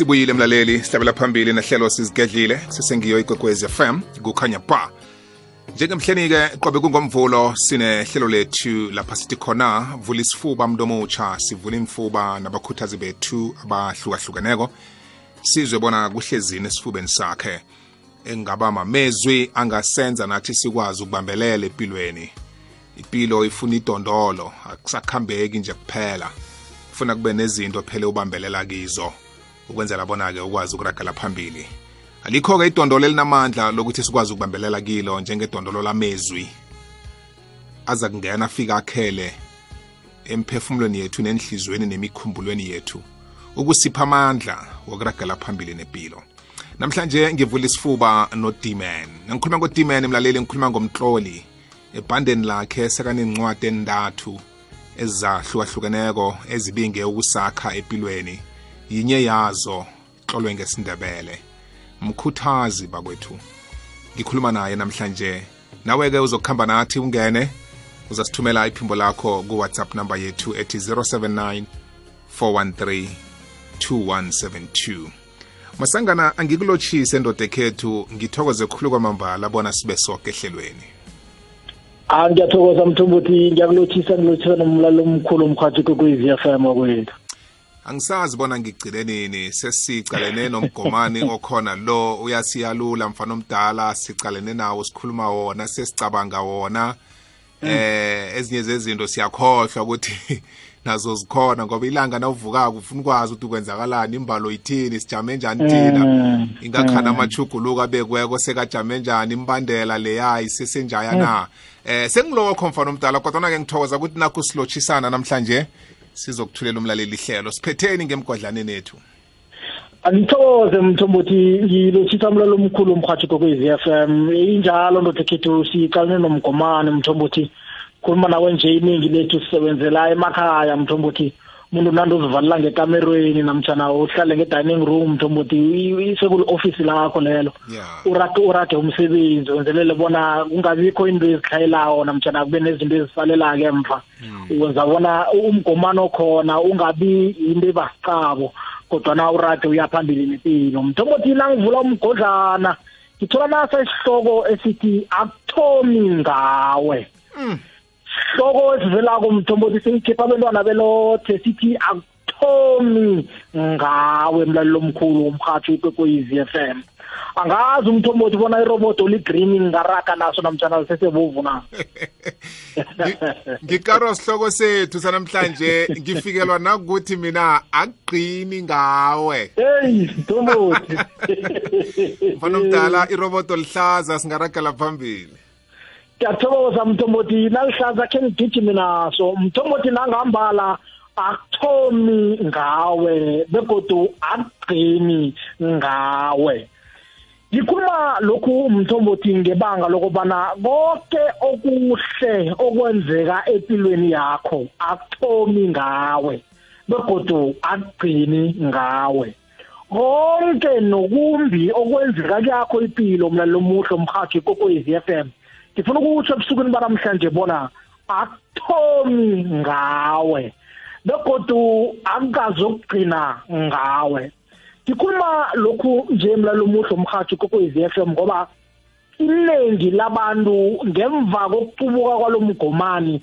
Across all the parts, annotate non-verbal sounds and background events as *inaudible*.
sibuyile mlaleli. Sihlabela phambili nehlelo sizigedlile. Sesengiyo ikwekwezi fm kukhanya ba. Njengemhleni-ke qobe kungomvulo sinehlelo lethu lapha sithi khona vula isifuba mntomutsha sivula imfuba nabakhuthazi bethu abahlukahlukeneko. Sizwe bona kuhlezini esifubeni sakhe. Engaba mamezwi angasenza nathi sikwazi ukubambelela empilweni. Impilo ifuna idondolo. Akusakhambeki nje kuphela. Kufuna kube nezinto phela ubambelela kizo. Ukwenzela bona-ke ukwazi ukuragela phambili. Alikho-ke idondolo elinamandla lokuthi sikwazi ukubambelela kilo njengedondolo lamezwi. Aza kungena afika akhele emphefumulweni yethu nenhliziyweni nemikhumbulweni yethu ukusipha amandla wokuragela phambili nempilo namhlanje ngivula isifuba no-dman ngikhuluma ngo-dman mlaleli ngikhuluma ngomtloli ebhandeni lakhe sekanencwadi endathu ezahlukahlukeneko ezibinge ukusakha empilweni yinye yazo xolwe ngesindebele. Mkhuthazi bakwethu ngikhuluma naye namhlanje. Nawe-ke uzokuhamba nathi ungene uzasithumela iphimbo lakho kuwhatsapp number yethu ethi 079 413 2172 masangana angikulotshise endoda ekhethu ngithokoze khulu kwamambala bona sibe soke ehlelweni. Ah ngiyathokoza mthumbuthi. Ngiyakulotshisa ngilotshisa nomlalo omkhulu umkhathi kokwezi wakwethu angisazi bona ngigcine nini? Sesicalene nomgomani *laughs* okhona lo uyasiyalula mfana omdala sicalene nawo sikhuluma wona sesicabanga wona. Eh ezinye zezinto siyakhohlwa ukuthi *laughs* nazo zikhona ngoba ilanga nawuvukako ufuna ukwazi ukuthi kwenzakalani imbalo ithini sijame njani thina? Ingakhana amachuguluko abekweko sekajame njani imbandela leya isesenjaya na? Eh sengilokho mfana omdala kodwa ke ngithokoza ukuthi nakho silotshisana namhlanje sizokuthulela umlaleli ihlelo siphetheni ngemgodlaneni ethu angithokoze mthombothi ngilothisa umlalo omkhulu omhathi kokwezi FM injalo ndoda khethu siqalene nomgomane mthombothi. Khuluma nawe nje iningi lethu sisebenzela emakhaya mthombothi. Umuntu nando uzivalela ngekamerweni namtshana uhlale nge-dining room mthombothi sekuli-ofisi lakho lelo. Yeah. Urage urage umsebenzi wenzelele bona kungabikho into ezikhayelawo namtshana kube nezinto ezisalela-ke emva wenza bona umgomano khona ungabi into ebasicabo kodwana urage uyaphambili nempilo mthombothi nangivula umgodlana ngithola nasa isihloko esithi akuthomi ngawe. Sihloko esivelako mthombothi siyikhipha abantwana belothe sithi akuthomi ngawe mlalelo omkhulu womrhatho ikwekwezi f m. Angazi umthombothi bona iroboto ligreen ngaraga naso namtshana lisesebovu na? Ngikaro sihloko sethu sanamhlanje ngifikelwa nakukuthi mina akugqini ngawe. Heyi mthombothi. Mfana omdala iroboto lihlaza singaragela phambili. Ngiyathokoza mthombothi. Nalihlaza khe ngigijime naso. Mthombothi nangihambala akuthomi ngawe begodu akugcini ngawe. Ngikhuluma lokhu mthombothi ngebanga lokubana konke okuhle okwenzeka empilweni yakho akuthomi ngawe begodu akugcini ngawe. Konke nokumbi okwenzeka kuyakho impilo mlalelo omuhle umhathi ikokwezi FM ngifuna ukutsho ebusukwini banamhlanje bona akuthomi ngawe begodu akukazokugcina ngawe. Ngikhuluma lokhu nje mlalo omuhle umhathi kokwezi FM ngoba iningi labantu ngemva kokuqubuka kwalomgomani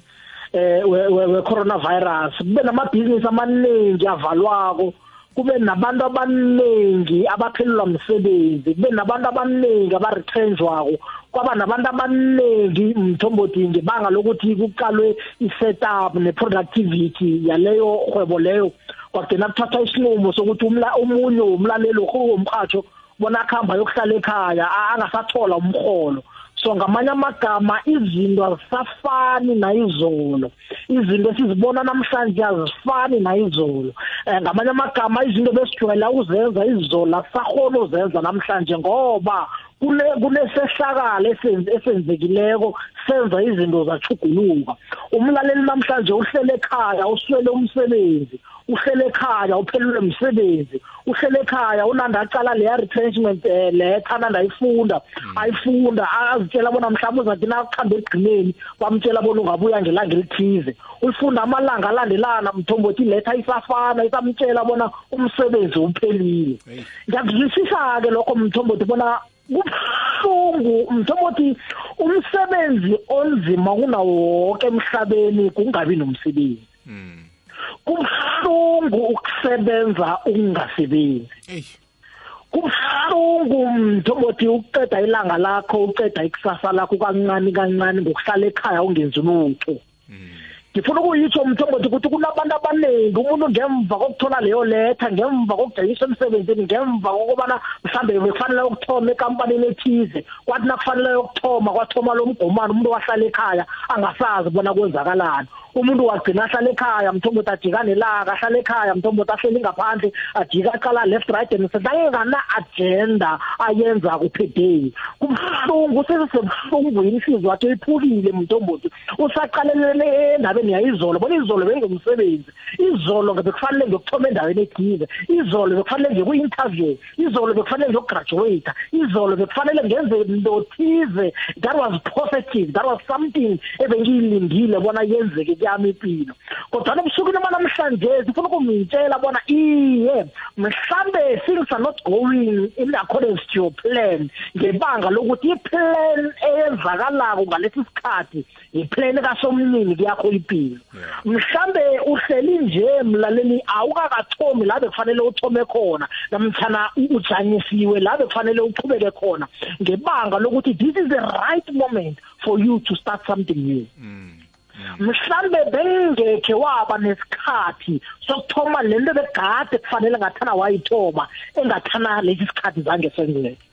eh we coronavirus kube namabhizinisi amaningi avalwako kube nabantu abaningi abaphelelwa umsebenzi kube nabantu abaningi abaretrenjwako kwaba nabantu abaningi mthombothi ngebanga lokuthi kuqalwe i-setup ne-productivity yaleyo hwebo leyo. Kwagcina kuthathwa isinqumo sokuthi umla omunye umlaleli womrhatsho bona akuhamba yokuhlala ekhaya angasathola umrholo. So ngamanye amagama izinto azisafani nayizolo. Izinto esizibona namhlanje azifani nayizolo. Um ngamanye amagama izinto besijwayela ukuzenza izolo asisahona uzenza namhlanje ngoba kunesehlakalo esenzekileko senza izinto zachuguluka umlaleli namhlanje uhlele ekhaya uswele umsebenzi uhlele ekhaya uphelelwe umsebenzi uhlele ekhaya unanda aqala leya retrenchment eh, letha nanda ayifunda ayifunda azitshela bona mhlawumbe uzathi nakuhambe egcineni bamtshela bona ungabuya ngelanga elithize. Uyifunda amalanga alandelana mthombothi letha isafana isamtshela bona umsebenzi uphelile. Hey. ngiyakuzwisisa ke lokho mthombothi bona kubuhlungu mthombothi umsebenzi onzima kunawo wonke emhlabeni kungabi nomsebenzi. Mm. kubuhlungu ukusebenza ukungasebenzi. Kubuhlungu mthombothi uqeda ilanga lakho uqeda ikusasa lakho kancane kancane ngokuhlala ekhaya ungenzi lutho. Ngifuna ukuyitsho mthombothi ukuthi kunabantu abaningi umuntu ngemva kokuthola leyo letha ngemva kokujayisa emsebenzini ngemva kokubana mhlambe bekufanele ukuthoma ekampanini ethize kwathi nakufanele ukuthoma kwathoma lo mgomano umuntu wahlala ekhaya angasazi bona kwenzakalani. Umuntu wagcina ahlala ekhaya mthombothi ajika nelanga ahlala ekhaya mthombothi ahleli ngaphandle ajika aqala left right and center. Angana agenda ayenza kuphedeyi kubuhlungu sesesebuhlungwini inhliziyo yakhe iphukile mthombothi. Usaqalelele endabeni yayizolo bona izolo bengumsebenzi. Izolo bekufanele ngiyokuthoma endaweni ethize izolo bekufanele ngiye ku-interview. Izolo bekufanele ngiyokugraduate izolo bekufanele ngenze into thize. That was positive. That was something ebengiyilindile bona yenzeke. Kuyami impilo. Kodwa ebusukwini banamhlanje sifuna ukumtshela bona iye mhlambe things are not going in accordance to your plan. Ngebanga lokuthi iplan eyenzakalako ngalesi sikhathi iplan kasomnini kuyakho impilo. Yeah. mhlambe uhleli nje mlaleli awukakathomi la bekufanele uthome khona. Namtjana u- ujanyisiwe la bekufanele uqhubeke khona. Ngebanga lokuthi this is the right moment for you to start something new. Mhlambe bengekhe waba nesikhathi sokuthoma lento begade kufanele ngathana wayithoma engathana lesi sikhathi zange senzeke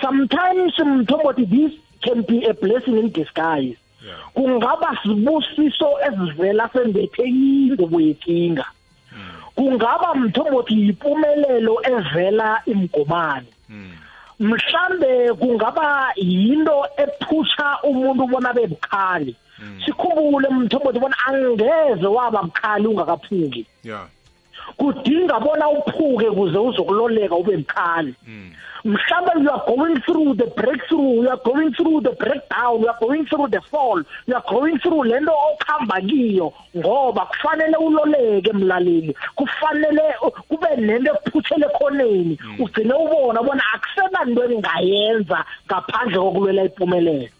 sometimes mthombothi this can be a blessing in disguise. Kungaba sibusiso esivela sembethe ingubo yekinga. Kungaba mthombothi yimpumelelo evela imgomani. Mm. mhlambe kungaba yinto ephusha umuntu bona bebukhali sikhumbule mthombothi bona angeze waba bukhali ungakaphuki Yeah. kudinga bona uphuke kuze uzokuloleka ube bukhali Mm. mhlawumbe you are going through the breakthrough you are going through the breakdown you are going through the fall you are going through lento okhamba kiyo ngoba kufanele uloleke mlaleli kufanele uh, kube nento ekuphuthele khoneni ugcine ubona bona akusena into engingayenza ngaphandle kokulwela impumelelo Yeah.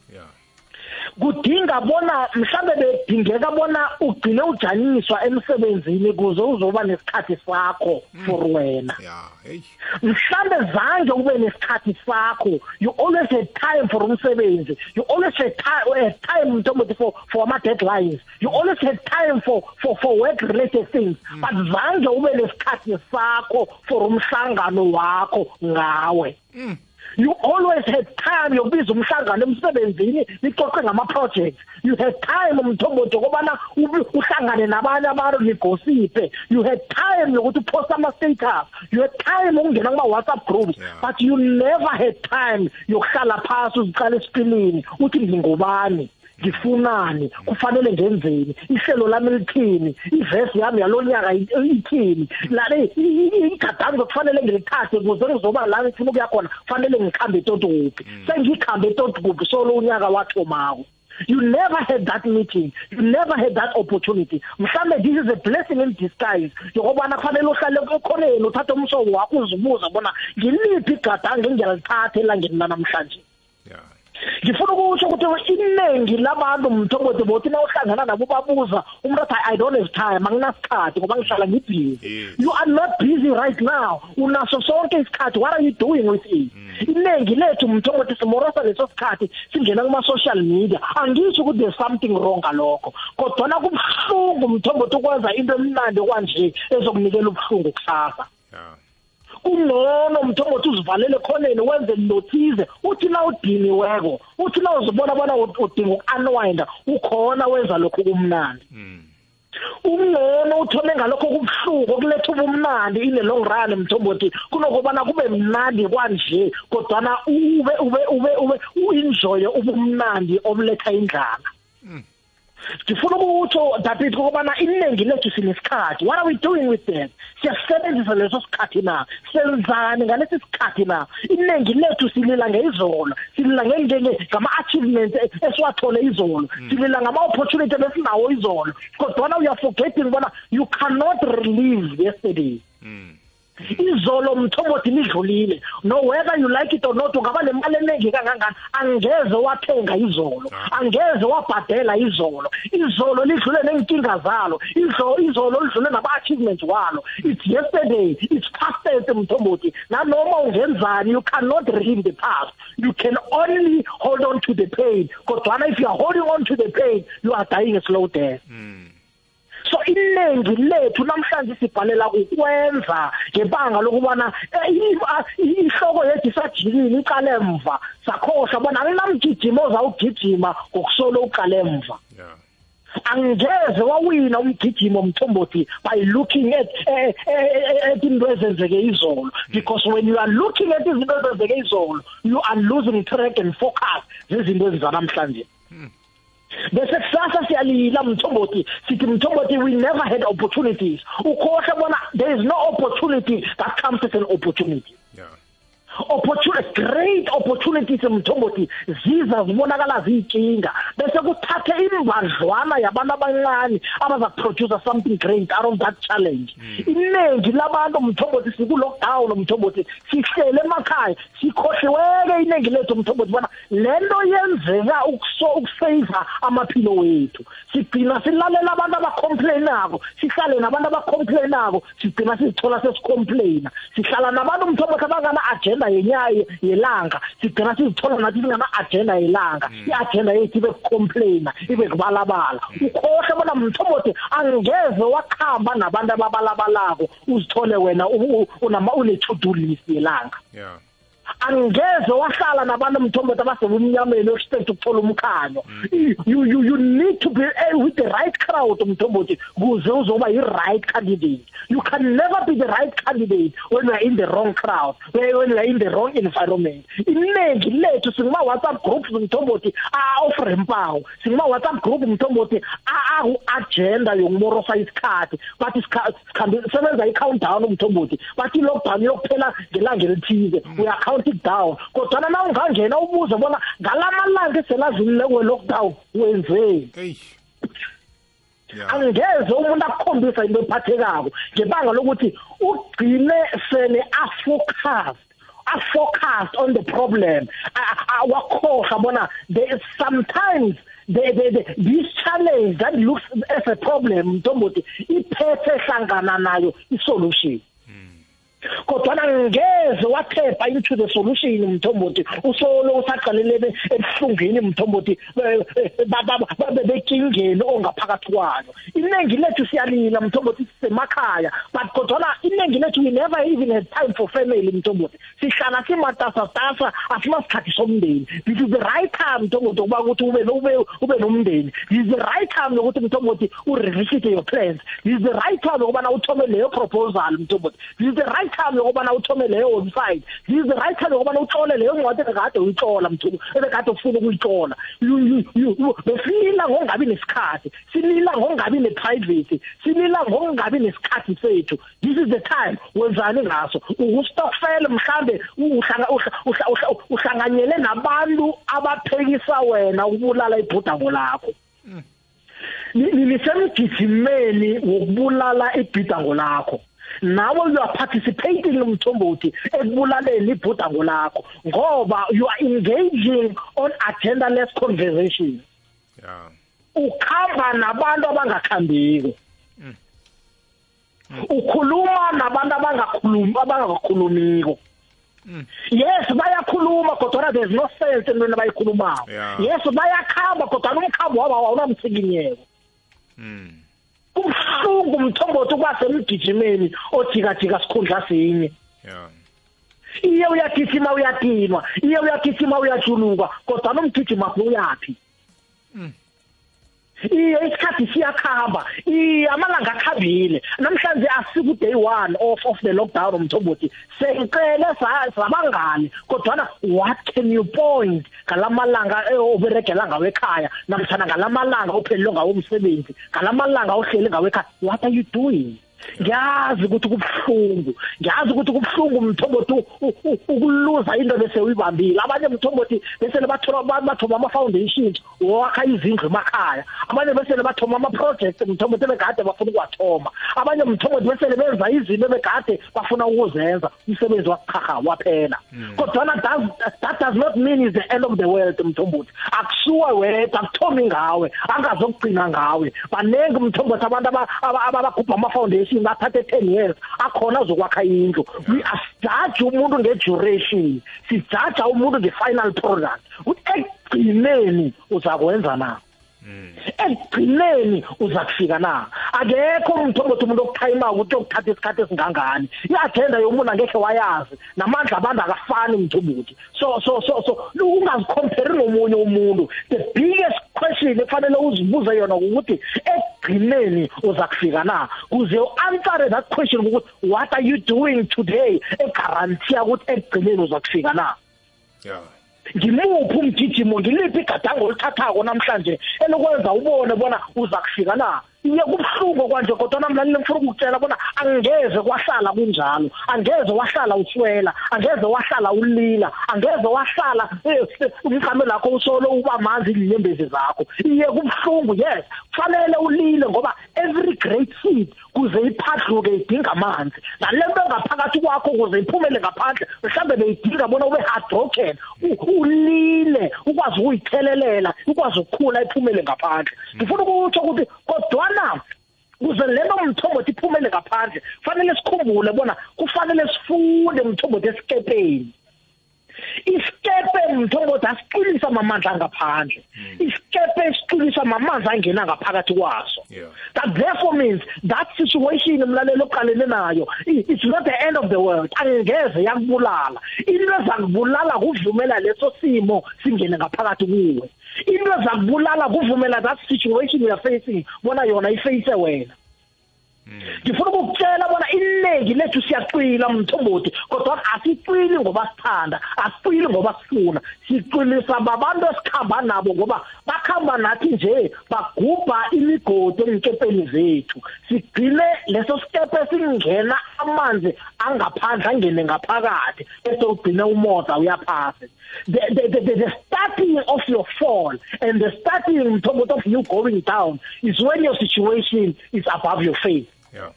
Kudinga bona mhlambe bedingeka bona ugcine ujanyiswa emsebenzini kuze uzoba nesikhathi sakho for wena. Yeah. Hey. mhlambe zange ube nesikhathi sakho. You always had time for umsebenzi. You always had time, had time mntombothi for for ama deadlines you always had time for for for work related things but zange ube nesikhathi sakho for umhlangano wakho ngawe. You always had time yokubiza umhlangano emsebenzini ixoxe ngama projects you had time umthombothi ukubana ube- uhlangane nabanye abantu nigosiphe. You had time yokuthi upost ama status you had time ukungena kuma WhatsApp groups. Yeah. but you never had time yokuhlala phansi uziqala esipilini uthi ngingubani? Ngifunani kufanele ngenzeni ihlelo lami lithini ivesi yami yalonyaka ithini lale igadango kufanele ngilithathe ukuze ngizoba la ngifuna ukuya khona kufanele ngikhambe totuphi sengikhambe totuphi solo unyaka wathomako You never had that meeting. You never had that opportunity. Mhlambe this is a blessing in disguise. Yokubana kufanele uhlale ekhoneni uthathe umsobo wakho uzibuza bona ngiliphi igadango engiyalithatha elangeni lanamhlanje. Yeah. Ngifuna ukuthi ukuthi iningi labantu mthombothi bothi na uhlangana nabo babuza umuntu athi i don't have time anginasikhathi ngoba ngihlala ngibhizi. Yes. you are not busy right now. Unaso sonke isikhathi what are you doing with it? Iningi lethu mthombothi simorosa leso sikhathi singena kuma social media. Angisho ukuthi there's something wrong ngalokho. Kodwa kubuhlungu mthombothi ukwenza into emnandi kwanje ezokunikela ubuhlungu kusasa. Yeah. Kungcono mthombothi uzivalele khoneni wenze nothize uthi na udiniweko uthi na uzibona bona ud- udinga uku-unwinda ukhona wenza lokho kumnandi. Mm. ungcono uthome ngalokho kubuhlungu okuletha ubumnandi in the long run mthombothi. Kunokubana kube mnandi kwanje kodwana ube ube ube ube u-enjoye ubumnandi obuletha indlala. Ngifuna ukutsho david ukubana iningi lethu sinesikhathi. What are we doing with that siyasebenzisa leso sikhathi na? Senzani ngalesi sikhathi na? Iningi lethu silila ngezolo silila ngama-achievements esiwathole izolo. Silila ngama-opportunity besinawo izolo. Kodwana we are forgetting bona you cannot relive yesterday. Izolo mthombothi lidlulile no whether you like it or not ungaba nemali eningi kangangani? Angeze wathenga izolo. Angeze wabhadela izolo. Izolo lidlule nenkinga zalo. Izolo izolo lidlule nama-achievements walo. It's yesterday. It's past mthombothi nanoma ungenzani you cannot relive the past. You can only hold on to the pain. Kodwana if you are holding on to the pain you are dying a slow death. Mm. So iningi lethu namhlanje sibhalela ukwenza ngebanga lokubana ihloko yethu isajikile iqale emva. Sakhohlwa bona alinamgijimo ozawugijima ngokusolo uqale emva. Yeah. Angeze wawina umgijimo mthombothi by looking at at into ezenzeke izolo. Because when you are looking at izinto ezenzeke izolo you are losing track and focus zezinto ezizanamhlanje bese kusasa siyalila mthombothi. Sithi mthombothi we never had opportunities. Ukhohle bona there is no opportunity that comes with an opportunity opportunity great opportunities mthombothi. Ziza zibonakala ziyinkinga bese kuthathe imbadlwana yabantu abancane abaza produce something great out of that challenge. Iningi labantu mthombothi siku lockdown mthombothi. Sihlele emakhaya sikhohliweke iningi lethu mthombothi bona lento yenzeka ukuso ukusave amaphilo wethu. Sigcina silalela abantu abacomplainako sihlale nabantu abacomplainako sigcina sizithola sesicomplaina sihlala nabantu mthombothi abangana agenda agenda yenyayo yelanga sigcina sizithola nathi singama agenda yelanga iagenda yethu ibe complain ibe kubalabala ukhohle bona mthombothi angeze wakhamba nabantu ababalabalako uzithole wena unama une to do list yelanga. Yeah. Angeze wahlala nabantu mthombothi abasebumnyameni oshithethe ukuthola umkhanyo mm. you you you need to be with the right crowd mthombothi kuze uzoba i right candidate. You can never be the right candidate when you are in the wrong crowd when you are in the wrong environment. Iningi lethu singuma WhatsApp groups mthombothi offer impawu singuma WhatsApp group mthombothi awu agenda yokmorosa isikhathi. Sikhambe sebenza i countdown mthombothi bathi lockdown yokuphela ngelanga elithize. Mm. We are counting down kodwa na ungangena ubuze bona ngalamalanga eselazulile kwe lockdown wenzeni angeze umuntu akukhombisa into ephathekako ngebanga lokuthi ugcine sele afocused afocused on the problem. Wakhohlwa bona there sometimes the, the, the this challenge that looks as a problem mntomboti iphethe hlangana nayo isolution. Kodwa angeze wathepha into the solution mthombothi. Usolo usaqalelele ebuhlungini mthombothi bebenkingeni ongaphakathi kwayo iningi lethu siyalila mthombothi sisemakhaya but kodwa iningi lethu we never even had time for family mthombothi. Sihlala simatasa tasa asimasikhathi somndeni. This is the right time mthombothi ukuba ukuthi ube ube ube nomndeni. This is the right time ukuthi mthombothi u revisit your plans. This is the right time ukuba uthome leyo proposal mthombothi. This is the right time yokuba uthome leyo website this is the right time yokuba utlole leyo ncwadi ekade uyitlola mthuku ebekade ufuna ukuyitlola. Besilila ngokungabi nesikhathi silila ngokungabi neprivacy silila ngokungabi nesikhathi sethu. This is the time wenzani ngaso? Ukustokfela mhlambe uhlanganyele nabantu abaphekisa wena ukubulala ibhudango lakho. Nisemgijimeni wokubulala ibhidango lakho. Nawe you are participating umthombothi ekubulaleni ibhudango lakho ngoba you are engaging on agenda less conversation. Yeah ukhamba nabantu abangakhambiki ukhuluma nabantu abangakhulumi abangakhulumiko. Yes bayakhuluma kodwa there is no sense entweni abayikhulumayo yes bayakhamba kodwa umkhambo wabo awunamtsikinyeko mm. Kubhlungu umthombothi kuba semgijimeni ojikajika sikhundla sinye. Yeah iye uyagijima uyadinwa iye uyagijima uyajuluka kodwa nomgijima uyapi? Iye isikhathi siyakhamba iye amalanga akhambile namhlanje asiku day 1 of of the lockdown umthombothi sengicele sabangani kodwa what can you point? Ngalamalanga oberegela ngawe ekhaya namhlanje ngalamalanga ophelele ngawo umsebenzi ngalamalanga ohlele ngawe ekhaya what are you doing? Ngiyazi ukuthi kubuhlungu. Ngiyazi ukuthi kubuhlungu mthombothi ukuluza into bese uyibambile. Abanye mthombothi bese bathola bathoma ama foundations wakha izindlu emakhaya. Abanye bese bathoma ama projects mthombothi begade bafuna ukwathoma abanye mthombothi bese benza izinto begade bafuna ukuzenza. Umsebenzi wachacha waphela kodwa that that does not mean is the end of the world mthombothi akusuwa wedwa akuthomi ngawe angazokugcina ngawe. Banenge mthombothi abantu abagubha ama foundations singathatha 10 years akhona uzokwakha indlu. We asijudge umuntu ngeduration sijudge umuntu ngefinal product. Ekugcineni uzakwenza na? Ekugcineni uza kufika na? Akekho umthombothi umuntu okuthayima ukuthi ukuthatha isikhathi esingangani. I-agenda yomuntu angekhe wayazi. Namandla abantu akafani umthombothi so so so so ungazikhomperi nomunye umuntu. The biggest question ekufanele uzibuze yona ukuthi ekugcineni uza kufika na? Kuze u-answere that question ukuthi what are you doing today? Egarantiya ukuthi ekugcineni uza kufika na? Yeah ngimuphi umgijimo? Ngiliphi igadango olithathako namhlanje? Elokwenza ubone bona uza kufika na? Iye kubuhlungu kwanje kodwa namhlanje ngifuna ukukutshela bona angeze kwahlala kunjalo angeze wahlala uswela angeze wahlala ulila angeze wahlala umqame lakho usolo uba manzi inyembezi zakho. Iye kubuhlungu yes kufanele ulile ngoba every great seed kuze iphadluke idinga amanzi. Nalento engaphakathi kwakho kuze iphumele ngaphandle mhlambe beyidinga bona ube heartbroken ulile ukwazi ukuyithelelela ukwazi ukukhula iphumele ngaphandle. Ngifuna ukutsho ukuthi kodwa na kuze lento mthombothi iphumele ngaphandle kufanele sikhumbule bona kufanele sifunde mthombothi esikepeni. Isikepe mthombothi asiqinisa amamandla angaphandle. Isikepe esiqinisa amamanzi angena ngaphakathi kwaso. That therefore means that situation umlalelo oqalene nayo it's not the end of the world. Angeze yakubulala. Into ezakubulala kuvumela leso simo singene ngaphakathi kuwe. Into ezakubulala kuvumela that situation you are facing bona yona iface wena. Ngifuna ukukutshela bona inengi lethu siyaqina mthombothi kodwa asicini ngoba sithanda asicini ngoba sifuna. Siqinisa babantu esikhamba nabo ngoba bakhamba nathi nje bagubha imigodi emkepeni zethu. Sigcine leso sikepe singena amanzi angaphandle angene ngaphakathi bese ugcine umoza uyaphasa the, the, the, the, the starting of your fall and the starting mthombothi of you going down is when your situation is above your faith yeah.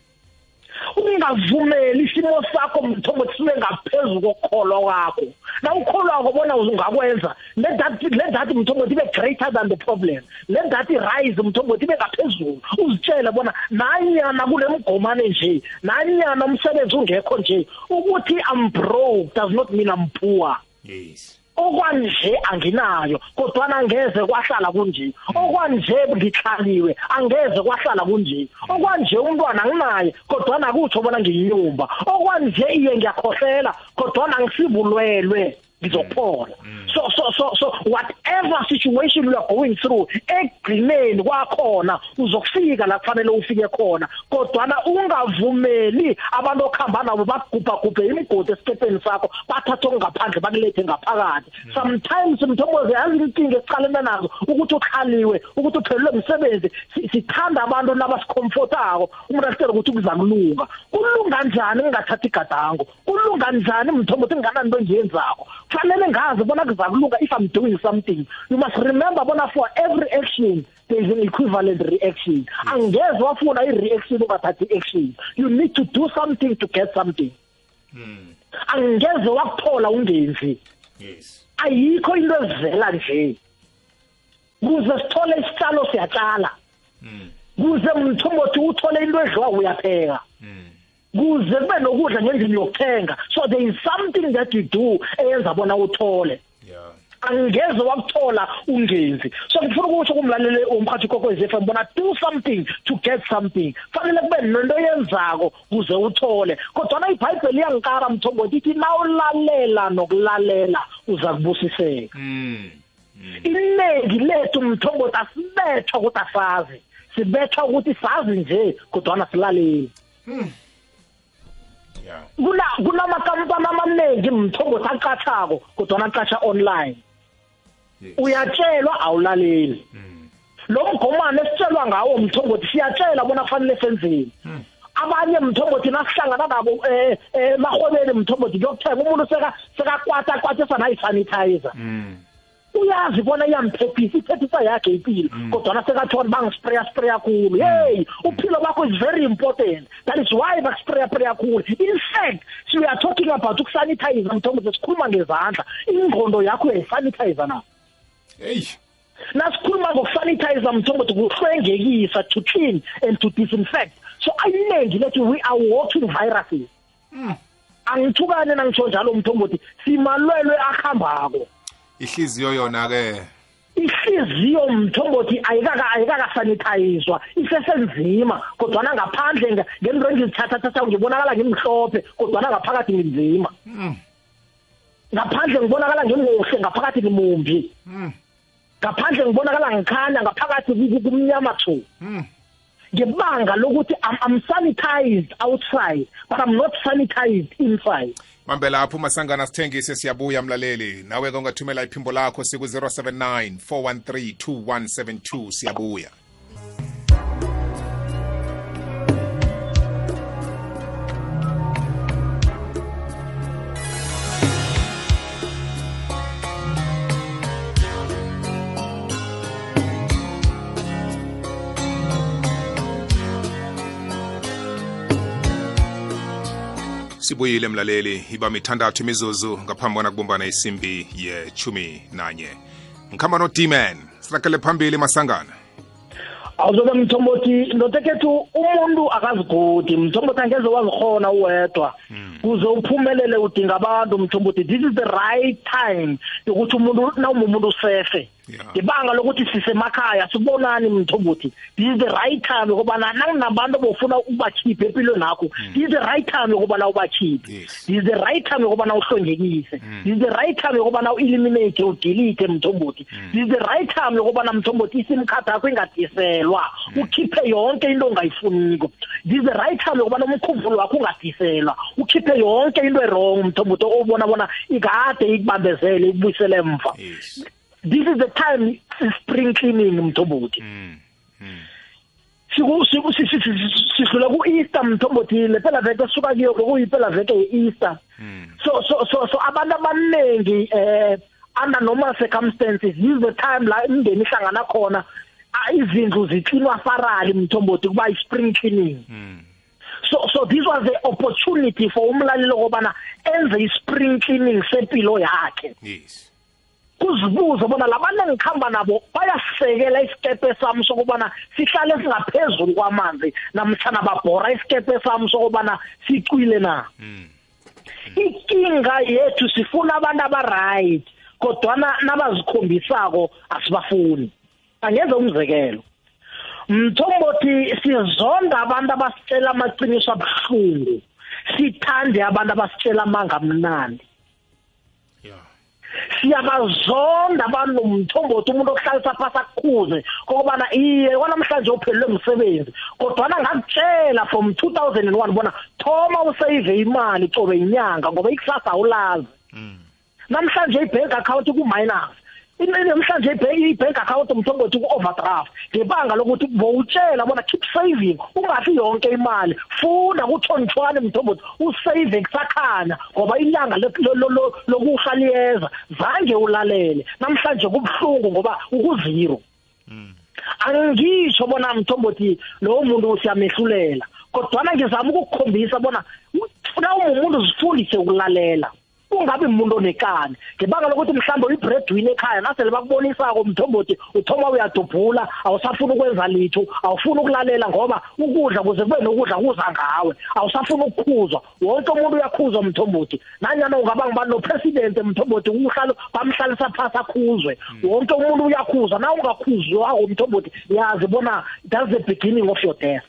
Ungavumeli isimo sakho mthombo sibe ngaphezulu kokholwa kwakho. Na ukholwa ngobona ungakwenza let that let that mthombo ibe greater than the problem. Let that rise mthombo ibe ngaphezulu. Uzitshele bona nanyana kulemgomane nje nanyana umsebenzi ungekho nje ukuthi i'm broke does not mean i'm poor. Yes. Okwanje anginayo kodwa angeze kwahlala kunje. Okwanje ngixhaliwe angeze kwahlala kunje. Okwanje umntwana anginaye kodwa nakutsho bona ngiyinyumba okwanje iye ngiyakhohlela kodwa angisibulwelwe ngizophola so so so so whatever situation you are going through egcineni kwakhona uzokufika la kufanele ufike khona. Kodwa na ungavumeli abantu okhamba nabo bagubha gubhe imigodi esikepeni sakho bathathe ngaphandle bakulethe ngaphakathi. Sometimes mthomboze yazi inkinga esicalena nazo ukuthi ukhaliwe ukuthi uphelelwe umsebenzi sithanda abantu nabasikomfortako umuntu asitshela ukuthi kuza kulunga. Kulunga njani ngingathathi igadango? Kulunga njani mthombo ukuthi nginganani into engiyenzako kufanele ngazi bona kuzakulunga if i'm doing something. You must remember bona for every action there is an equivalent reaction. Angeze wafuna i-reaction ungathathi i-action. You need to do something to get something. Angeze wakuthola ungenzi. Yes. Ayikho into ezivela nje. Kuze sithole isitshalo siyatshala kuze mthombothi uthole into edliwa uyapheka. Kuze kube nokudla ngendlini yokuthenga. So there is something that you do eyenza bona uthole. Yeah. Angeze wakuthola ungenzi. So ngifuna ukuthi kumlalele umkhathi kokwezi FM bona do something to get something. Fanele kube nento yenzako kuze uthole. Kodwa na iBhayibheli yankara mthombo ithi nawulalela nokulalela uza kubusiseka. Mm. Iningi lethu mthombothi asibethwa ukuthi asazi sibethwa ukuthi sazi nje kodwana silaleli yeah kuna kunamakampani amaningi mthombothi aqathako kodwana aqasha online. Uyatshelwa awulaleli. Lo mgomane esitshelwa ngawo mthombothi siyatshela bona kufanele senzeni. Abanye mthombothi nasihlangana nabo eh emahobeni mthombothi kuyokuthenga umuntu seka sekakwata kwatisa nayi-sanitizer Mm. Uyazi bona iyamphephisa iphephisa yakhe impilo kodwana sekathona bangispraya spraya khulu. Hey uphilo bakho is very important. That is why bakuspraya spraya khulu. In fact so we are talking about ukusanitizer mthombothi sikhuluma ngezandla. Ingqondo yakho uyayisanitizer na? Hey. Nasikhuluma ngokusanitizer mthombothi kuhlwengekisa to clean and to disinfect. So ayiningi lethi we are walking viruses. Angithukane nangitsho njalo mthombothi simalwelwe ahambako ihliziyo yona ke ihliziyo mthombothi ayikaka ayikaka sanitizwa isesenzima kodwa ngaphandle nge- ngento engizithatha thatha ngibonakala ngimhlophe kodwa ngaphakathi nginzima. Ngaphandle ngibonakala ngimuhle ngaphakathi ngimumbi. Ngaphandle ngibonakala ngikhanya ngaphakathi ku- ku- kumnyama thu ngebanga lokuthi I'm sanitized outside but I'm not sanitized inside. Mambe lapho masangana sithengise siyabuya mlaleli. Nawe ke ungathumela iphimbo lakho siku-079 413 2172 siyabuya sibuyile mlaleli iba mithandathu imizuzu ngaphambi bona kubumbana isimbi yechumi nanye. Ngikhamba no-dman sirakele phambili masangana. Awuzobe mthombothi ndotekethu umuntu akazigodi. Mthombothi angeze wazikhona uwedwa. Kuze uphumelele udinga abantu mthombothi this is the right time yokuthi umuntu nawumumuntu usefe. Yeah. Ngebanga lokuthi sisemakhaya sikubonani mthombothi this is the right time yokubana nakunabantu bofuna ubakhiphe empilweni yakho this is the right time yokubana ubakhiphe. Yes. this is the right time yokubana uhlongekise this is the right time yokubana u-eliminate udelete mthombothi this is the right time yokubana mthombothi isim card yakho ingadiselwa ukhiphe yonke into ongayifuniko. This is the right time yokubana umkhumbulo wakho ungadiselwa ukhiphe yonke into erong mthombothi obona bona ikade ikubambezele ikubuyisele emva. Yes. This is the time spring cleaning mthombothi si- si- sidlula ku-easter mthombothi le phela veke suka kiyo kuyiphela veke ye-easter so so so so abantu abaningi eh under normal circumstances this is the time la imndeni ihlangana khona izindlu ziklinwa farali mthombothi kuba i-spring cleaning. So so this was the opportunity for umlaleli okubana enze i-spring cleaning sempilo yakhe. Yes. Kuzibuze bona labantu engikhamba nabo bayasisekela isikepe sami sokubana sihlale singaphezulu kwamanzi namtshana babhora isikepe sami sokubana sicwile na. Inkinga yethu sifuna abantu aba-right kodwana nabazikhombisako asibafuni. Angenza umzekelo mthombothi sizonda abantu abasitshela amaqiniso abuhlungu sithande abantu abasitshela amanga amnandi. yeah siyabazonda abantu nomthombothi umuntu okuhlalisa phasi akukhuze kokubana iye kwanamhlanje uphelelwe msebenzi. Kodwana ngakutshela from 2001 bona thoma usave imali cobe inyanga ngoba ikusasa awulazi. Namhlanje i-bank account ku-minus. Namhlanje i-bank account mthombothi ku-overdraft. Ngebanga lokuthi bowutshela bona keep saving ungafi yonke imali. Funda kuthonitshwane mthombothi usave kusakhanya ngoba ilanga lo- lo- lo- lo- lokufa liyeza. Zange ulalele. Namhlanje kubuhlungu ngoba ukuzero. Angisho bona mthombothi lowo muntu siyamehlulela. Kodwana ngizama ukukukhombisa bona funa umuntu uzifundise ukulalela. Ungabi umuntu onekani. Ngebanga lokuthi mhlawumbe uyi-breadwin ekhaya nasele bakubonisako mthombothi uthoma uyadubhula awusafuni ukwenza litho awufuni ukulalela ngoba ukudla kuze kube nokudla kuza ngawe. Awusafuni ukukhuzwa wonke umuntu uyakhuzwa mthombothi nanyana ungaba ngibani nopresident mthombothi uhlalo bamhlalisa phasi akhuzwe. Wonke umuntu uyakhuzwa na ungakhuzwako mthombothi yazi bona that's the beginning of your death.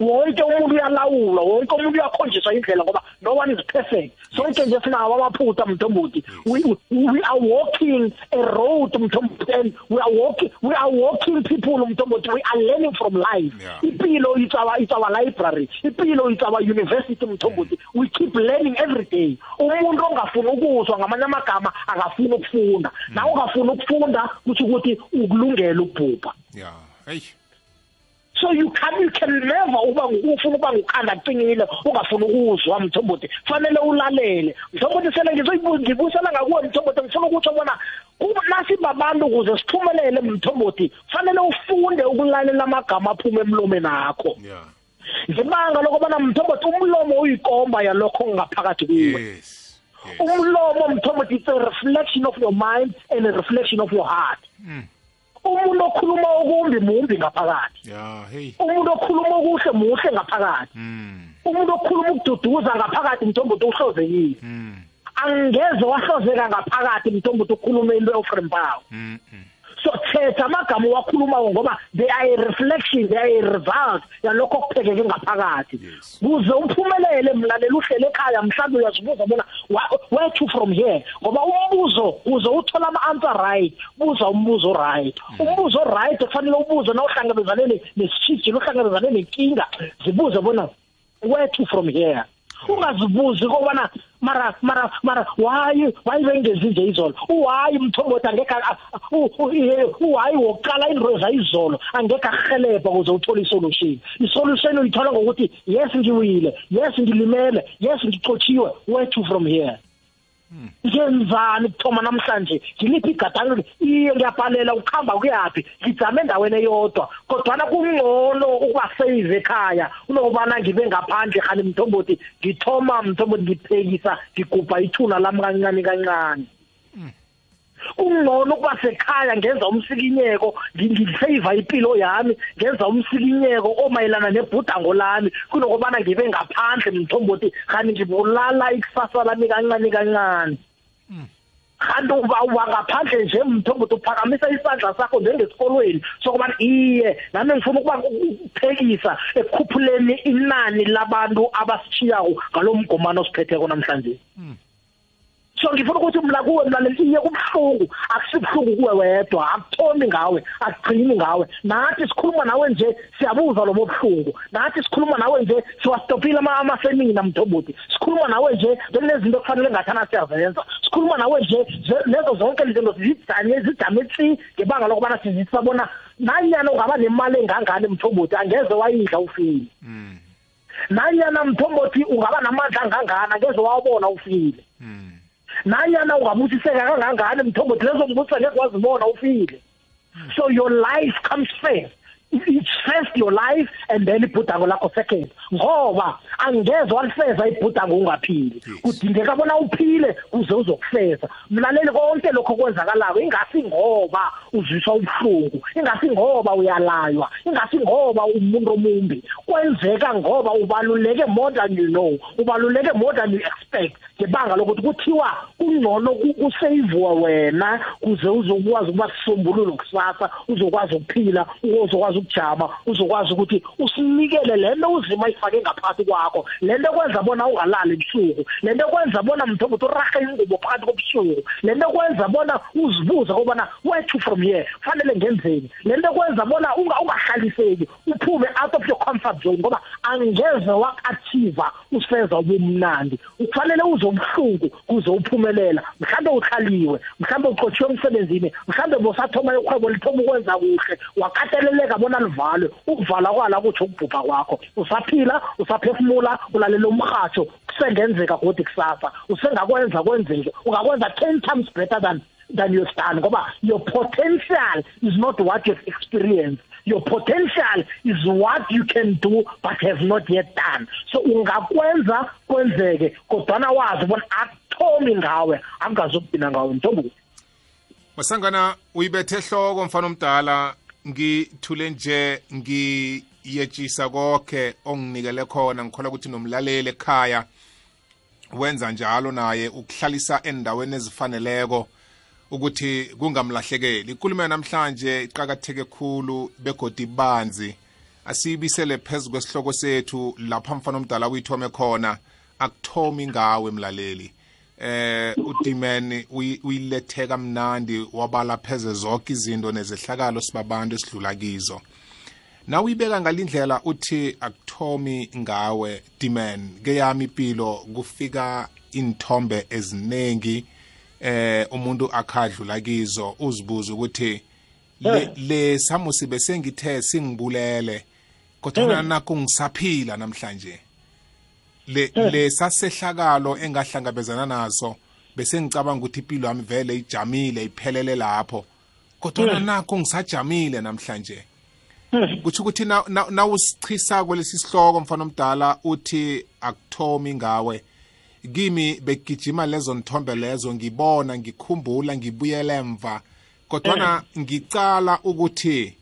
Wonke umuntu uyalawulwa wonke umuntu uyakhonjiswa indlela ngoba no one is perfect. Sonke nje sinawo amaphutha mthombothi. We, we are walking a road mthombothi and we are walking we are walking people mthombothi. We are learning from life. Yeah. impilo it's our it's our library. Impilo it's our university mthombothi. We keep learning every day. Umuntu ongafuni ukuzwa ngamanye amagama akafuni ukufunda. Na ungafuni ukufunda kusho ukuthi ukulungela ukubhubha. Ya hey. So you can you can never uba ufuna uba ngukhanda qinile ungafuni ukuzwa mthombothi fanele ulalele. Mthombothi sele ngizobusela ngakuwe mthombothi ngifuna ukuthi bona kuba nasi babantu ukuze siphumelele mthombothi fanele ufunde ukulalela amagama aphuma emlomeni akho. Ya. Ngibanga lokubana mthombothi umlomo uyikomba yalokho ngaphakathi kuwe. Yes. Umlomo mthombothi it's a reflection of your mind and a reflection of your heart. Umuntu okhuluma okumbi mumbi ngaphakathi. Ya hey. Umuntu okhuluma okuhle muhle ngaphakathi. Mm umuntu okhuluma ukududuza ngaphakathi mthombothi uhlozekile. Mm angeze wahlozeka ngaphakathi mthombothi ukhuluma into ofrempawo mm mm. So thetha amagama owakhulumayo ngoba they are a reflection they are a result yalokho okuphekeke ngaphakathi. Yes. kuze uphumelele mlaleli uhlele ekhaya mhlawumbe uyazibuza bona "Wha- where to from here? Ngoba umbuzo kuze uthole ama-answer right. Buza umbuzo right. Umbuzo right kufanele ubuze na uhlangabezane ne- nesitshijilo uhlangabezane nenkinga zibuze bona where to from here? Ungazibuzi kobana mara mara mara why why bengenzi nje izolo why mthombothi angekho a- a- ah, ah, u- u- i- why wokuqala into zayizolo angekho ahelebha ukuze uthole isolution? Isolution uyithola ngokuthi yes ngiwile yes ngilimele yes ngicotshiwe where to from here ngenzani kuthoma namhlanje? Ngiliphi igadango iye ngiyabhalela ukuhamba kuyaphi ngijame endaweni eyodwa kodwana kungcono ukuba save ekhaya. Unokubana ngibe ngaphandle khani mthombothi ngithoma mthombothi ngiphekisa ngigubha ithuna lami kancane kancane. Kungcono ukuba sekhaya ngenza umsikinyeko ngi- ngisave impilo yami ngenza umsikinyeko omayelana nebhudango lami kunokubana ngibe ngaphandle mthombothi khani ngibulala ikusasa lami kancane kancane. Kanti uba uba ngaphandle nje mthombothi uphakamisa isandla sakho njengesikolweni sokubana iye nami ngifuna ukuba ukuphekisa ekukhuphuleni inani labantu abasishiyako ngalo mgomano osiphetheko namhlanje. So ngifuna ukuthi mla kuwe mlaleli iye kubuhlungu. Akusibuhlungu kuwe wedwa. Akuthomi ngawe akugcini ngawe. Nathi sikhuluma nawe nje siyabuza lobo buhlungu. Nathi sikhuluma nawe nje siwastopile ama- amasemina mthombothi sikhuluma nawe nje bekunezinto okufanele ngathana siyazenza. Sikhuluma nawe nje ze- lezo zonke izinto zijame zijame tsi ngebanga lokubana sizisabona nanyana ungaba nemali engangani mthombothi angeze wayidla ufile. Mm. Nanyana mthombothi ungaba namandla angangani angeze wawabona ufile. Mm. Nanyana ungabusiseka kangangani mthombothi lezo mbusa ngeke wazibona ufile. So your life comes first. It's first your life and then ibhudango lakho second. Ngoba angeze walifeza ibhudango ungaphili. Kudingeka bona uphile uze uzokufeza. Mlaleli konke lokho kwenzakalayo ingasi ngoba uzwiswa ubuhlungu ingasi ngoba uyalaywa ingasi ngoba umuntu omumbi. Kwenzeka ngoba ubaluleke more than you know ubaluleke more than you expect. Ngebanga lokuthi kuthiwa kungcono ku- kuseyivuwa wena kuze uzokwazi ukuba sisombululo kusasa uzokwazi ukuphila uzokwazi ukujama uzokwazi ukuthi usinikele lento uzima ifake ngaphakathi kwakho. Lento kwenza bona ungalali ebusuku lento kwenza bona mthombothi urahe ingubo phakathi kobusuku lento kwenza bona uzibuze kobana where to from here? Fanele ngenzeni? Lento kwenza bona unga- ungahlaliseki uphume out of your comfort zone ngoba angeze wak-achieve usifeza ubumnandi. Kufanele uzobuhlungu kuze uphumelela mhlawumbe uhlaliwe mhlawumbe uxotshiwe emsebenzini mhlawumbe bosathoma ikhwebo lithoma ukwenza kuhle wakateleleka bona livalwe ukuvala kwala kutsho ukubhubha kwakho. Usaphila usaphefumula ulalela umrhatsho kusengenzeka godi kusasa. Usengakwenza kwenzeke ungakwenza ten times better than than you've done ngoba your potential is not what you've experienced. Your potential is what you can do but have not yet done. So ungakwenza kwenzeke kodwana wazi bona akuthomi ngawe angazokugcina ngawe ntombuti masangana uyibethe ehloko mfana omdala. Ngithule nje ngiyetshisa konke onginikele khona. Ngikhola ukuthi nomlaleli ekhaya wenza njalo naye ukuhlalisa endaweni ezifaneleko. Ukuthi kungamlahlekeli. Ikulumo namhlanje iqakatheke khulu begodi banzi. Asiyibisele phezu kwesihloko sethu lapha mfana omdala uyithome khona akuthomi ngawe mlaleli. Eh udimen uyilethe kamnandi wabala pheze zonke izinto nezehlakalo sibabantu esidlula kizo. Na uyibeka ngalindlela uthi akuthomi ngawe dimen ke yami impilo kufika inthombe eziningi eh umuntu akhadlula kizo uzibuza ukuthi le, le samusi besengithe singibulele kodwa nakho ngisaphila namhlanje. Le lesasehlakalo engahlangabezana naso bese ngicabanga ukuthi impilo yami vele ijamile iphelele lapho. Kodwa nakho ngisajamile namhlanje. Kuthi ukuthi nawusichisa kwelesi sihloko mfana omdala uthi akuthomi ngawe. Kimi begijima lezo nthombe lezo ngibona ngikhumbula ngibuyela emva. Kodwana ngicala ukuthi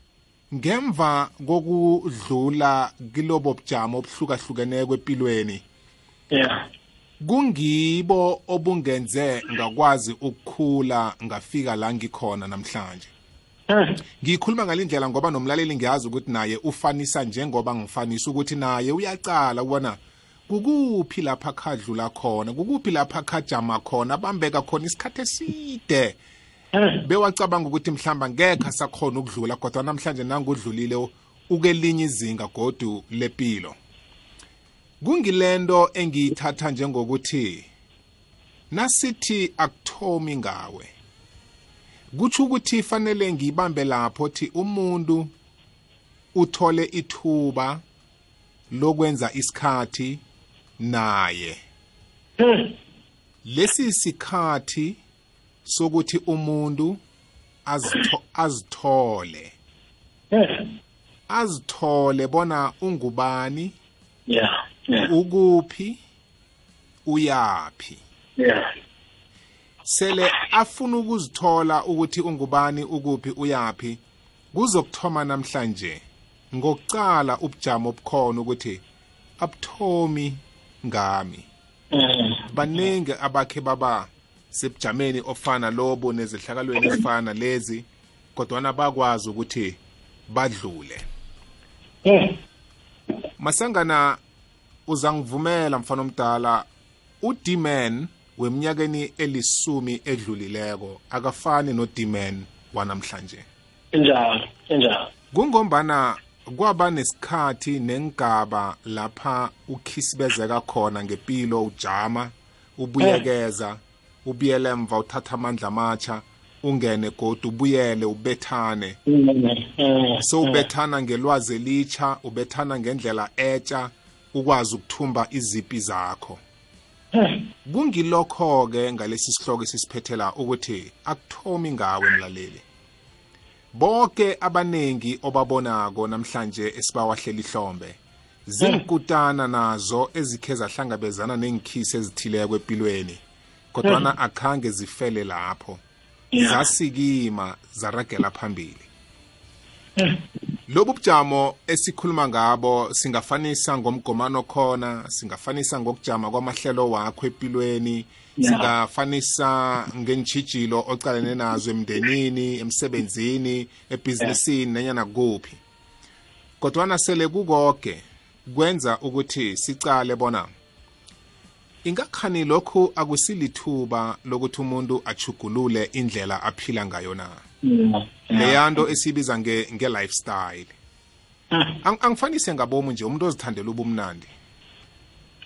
ngemva kokudlula kilobo bujamo obuhlukahlukeneko empilweni yeah. kungibo obungenze ngakwazi ukukhula ngafika la ngikhona namhlanje. Ngikhuluma ngalindlela ngoba nomlaleli ngiyazi ukuthi naye ufanisa njengoba ngifanisa ukuthi naye uyacala ubona kukuphi lapha khadlula khona? Kukuphi lapha khajama khona? Bambeka khona isikhathi eside. Bewacabanga ukuthi mhlamba ngekho asakhona ukudlula kodwa namhlanje nangudlulile ukelinye izinga godu lepilo. Kungilento engiyithatha njengokuthi nasithi akuthomi ngawe. Kutsho ukuthi fanele ngiyibambe lapho thi umuntu uthole ithuba lokwenza isikhathi naye. Lesi sikhathi sokuthi umuntu azitho, azithole. Azithole bona ungubani? Yeah yeah. Ukuphi? Uyapi yeah. Sele afuna ukuzithola ukuthi ungubani ukuphi uyapi kuzokuthoma namhlanje ngokucala ubujamo obukhona ukuthi abuthomi ngami. Mm. baningi abakhe baba sebujameni ofana lobo nezehlakalweni ezifana lezi kodwana bakwazi ukuthi badlule. Mm. masangana uzangivumela mfana omdala uDman weminyakeni elisumi edlulileko akafani noDman wanamhlanje. Injalo injalo kungombana kwaba nesikhathi nengaba lapha ukhisibezeka khona ngempilo ujama ubuyekeza ubuyele emva uthatha amandla amatsha ungene godu ubuyele ubethane. So ubethana ngelwazi elitsha ubethana ngendlela etsha ukwazi ukuthumba izipi zakho. Kungilokho-ke ngalesi sihloko esisiphethela ukuthi akuthomi ngawe mlaleli. Bonke abaningi obabonako namhlanje esibawahlela ihlombe zinkutana nazo ezikhe zahlangabezana nengikhisi ezithileko empilweni kodwana akhange zifele lapho. Yeah. zasikima zaragela phambili. Lobu bujamo esikhuluma ngabo singafanisa ngomgomano khona singafanisa ngokujama kwamahlelo wakho empilweni singafanisa ngentshijilo ocalene nazo emndenini emsebenzini ebhizinisini nanyana kuphi kodwana sele kukoke kwenza ukuthi sicale bona ingakhani lokhu akusilithuba lokuthi umuntu achugulule indlela aphila ngayo na? Leyanto esibiza nge nge-lifestyle. Ang- angifanise ngabomu nje umuntu ozithandela ubumnandi.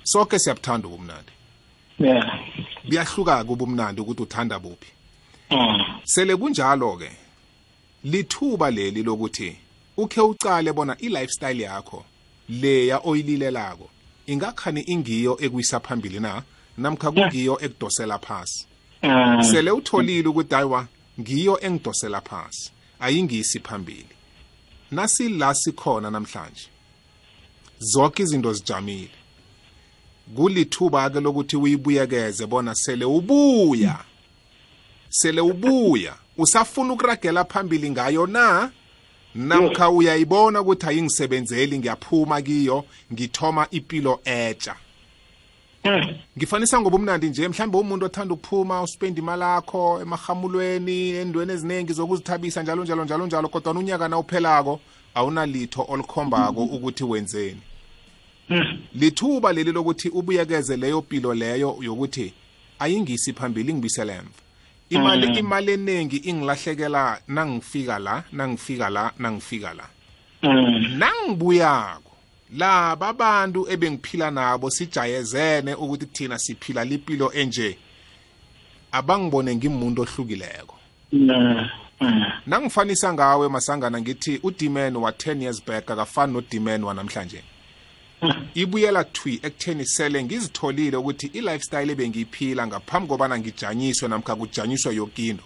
Sonke siyabuthanda ubumnandi. Yeah buyahluka-ke ubumnandi ukuthi uthanda buphi. Sele kunjalo-ke lithuba leli lokuthi ukhe ucale bona i-lifestyle yakho leya oyililelako ingakhani ingiyo ekuyisa phambili na? Namkha kungiyo ekudosela phasi? Mm. sele utholile ukuthi hayiwa ngiyo engidosela phasi. Ayingisi phambili. Nasila sikhona namhlanje. Zonke izinto zijamile. Kulithuba-ke lokuthi uyibuyekeze bona sele ubuya. Sele ubuya. Usafuna ukuragela phambili ngayo na? Namkha uyayibona ukuthi ayingisebenzeli ngiyaphuma kiyo ngithoma impilo etsha Mm. ngifanisa ngoba umnandi nje mhlawumbe umuntu othanda ukuphuma uspend imali akho emahamulweni endweni eziningi zokuzithabisa njalo njalo njalo njalo kodwa unyaka na uphelako awunalitho olikhombako ukuthi wenzeni Mm. lithuba leli lokuthi ubuyekeze leyo pilo leyo yokuthi ayingisi phambili ingibisele emva imali imali eningi ingilahlekela nangifika la nangifika la nangifika la Mm. nangibuyako laba abantu ebengiphila nabo sijayezene ukuthi thina siphila lipilo enje abangibone ngimuntu ohlukileko Mm. Mm. nangifanisa ngawe masangana ngithi udiman wa-10 years back akafani nodiman wanamhlanje ibuyela thwi ekutheni sele ngizitholile ukuthi i-lifestyle ebengiyiphila ngaphambi kobana ngijanyiswe namkha kujanyiswe yokinto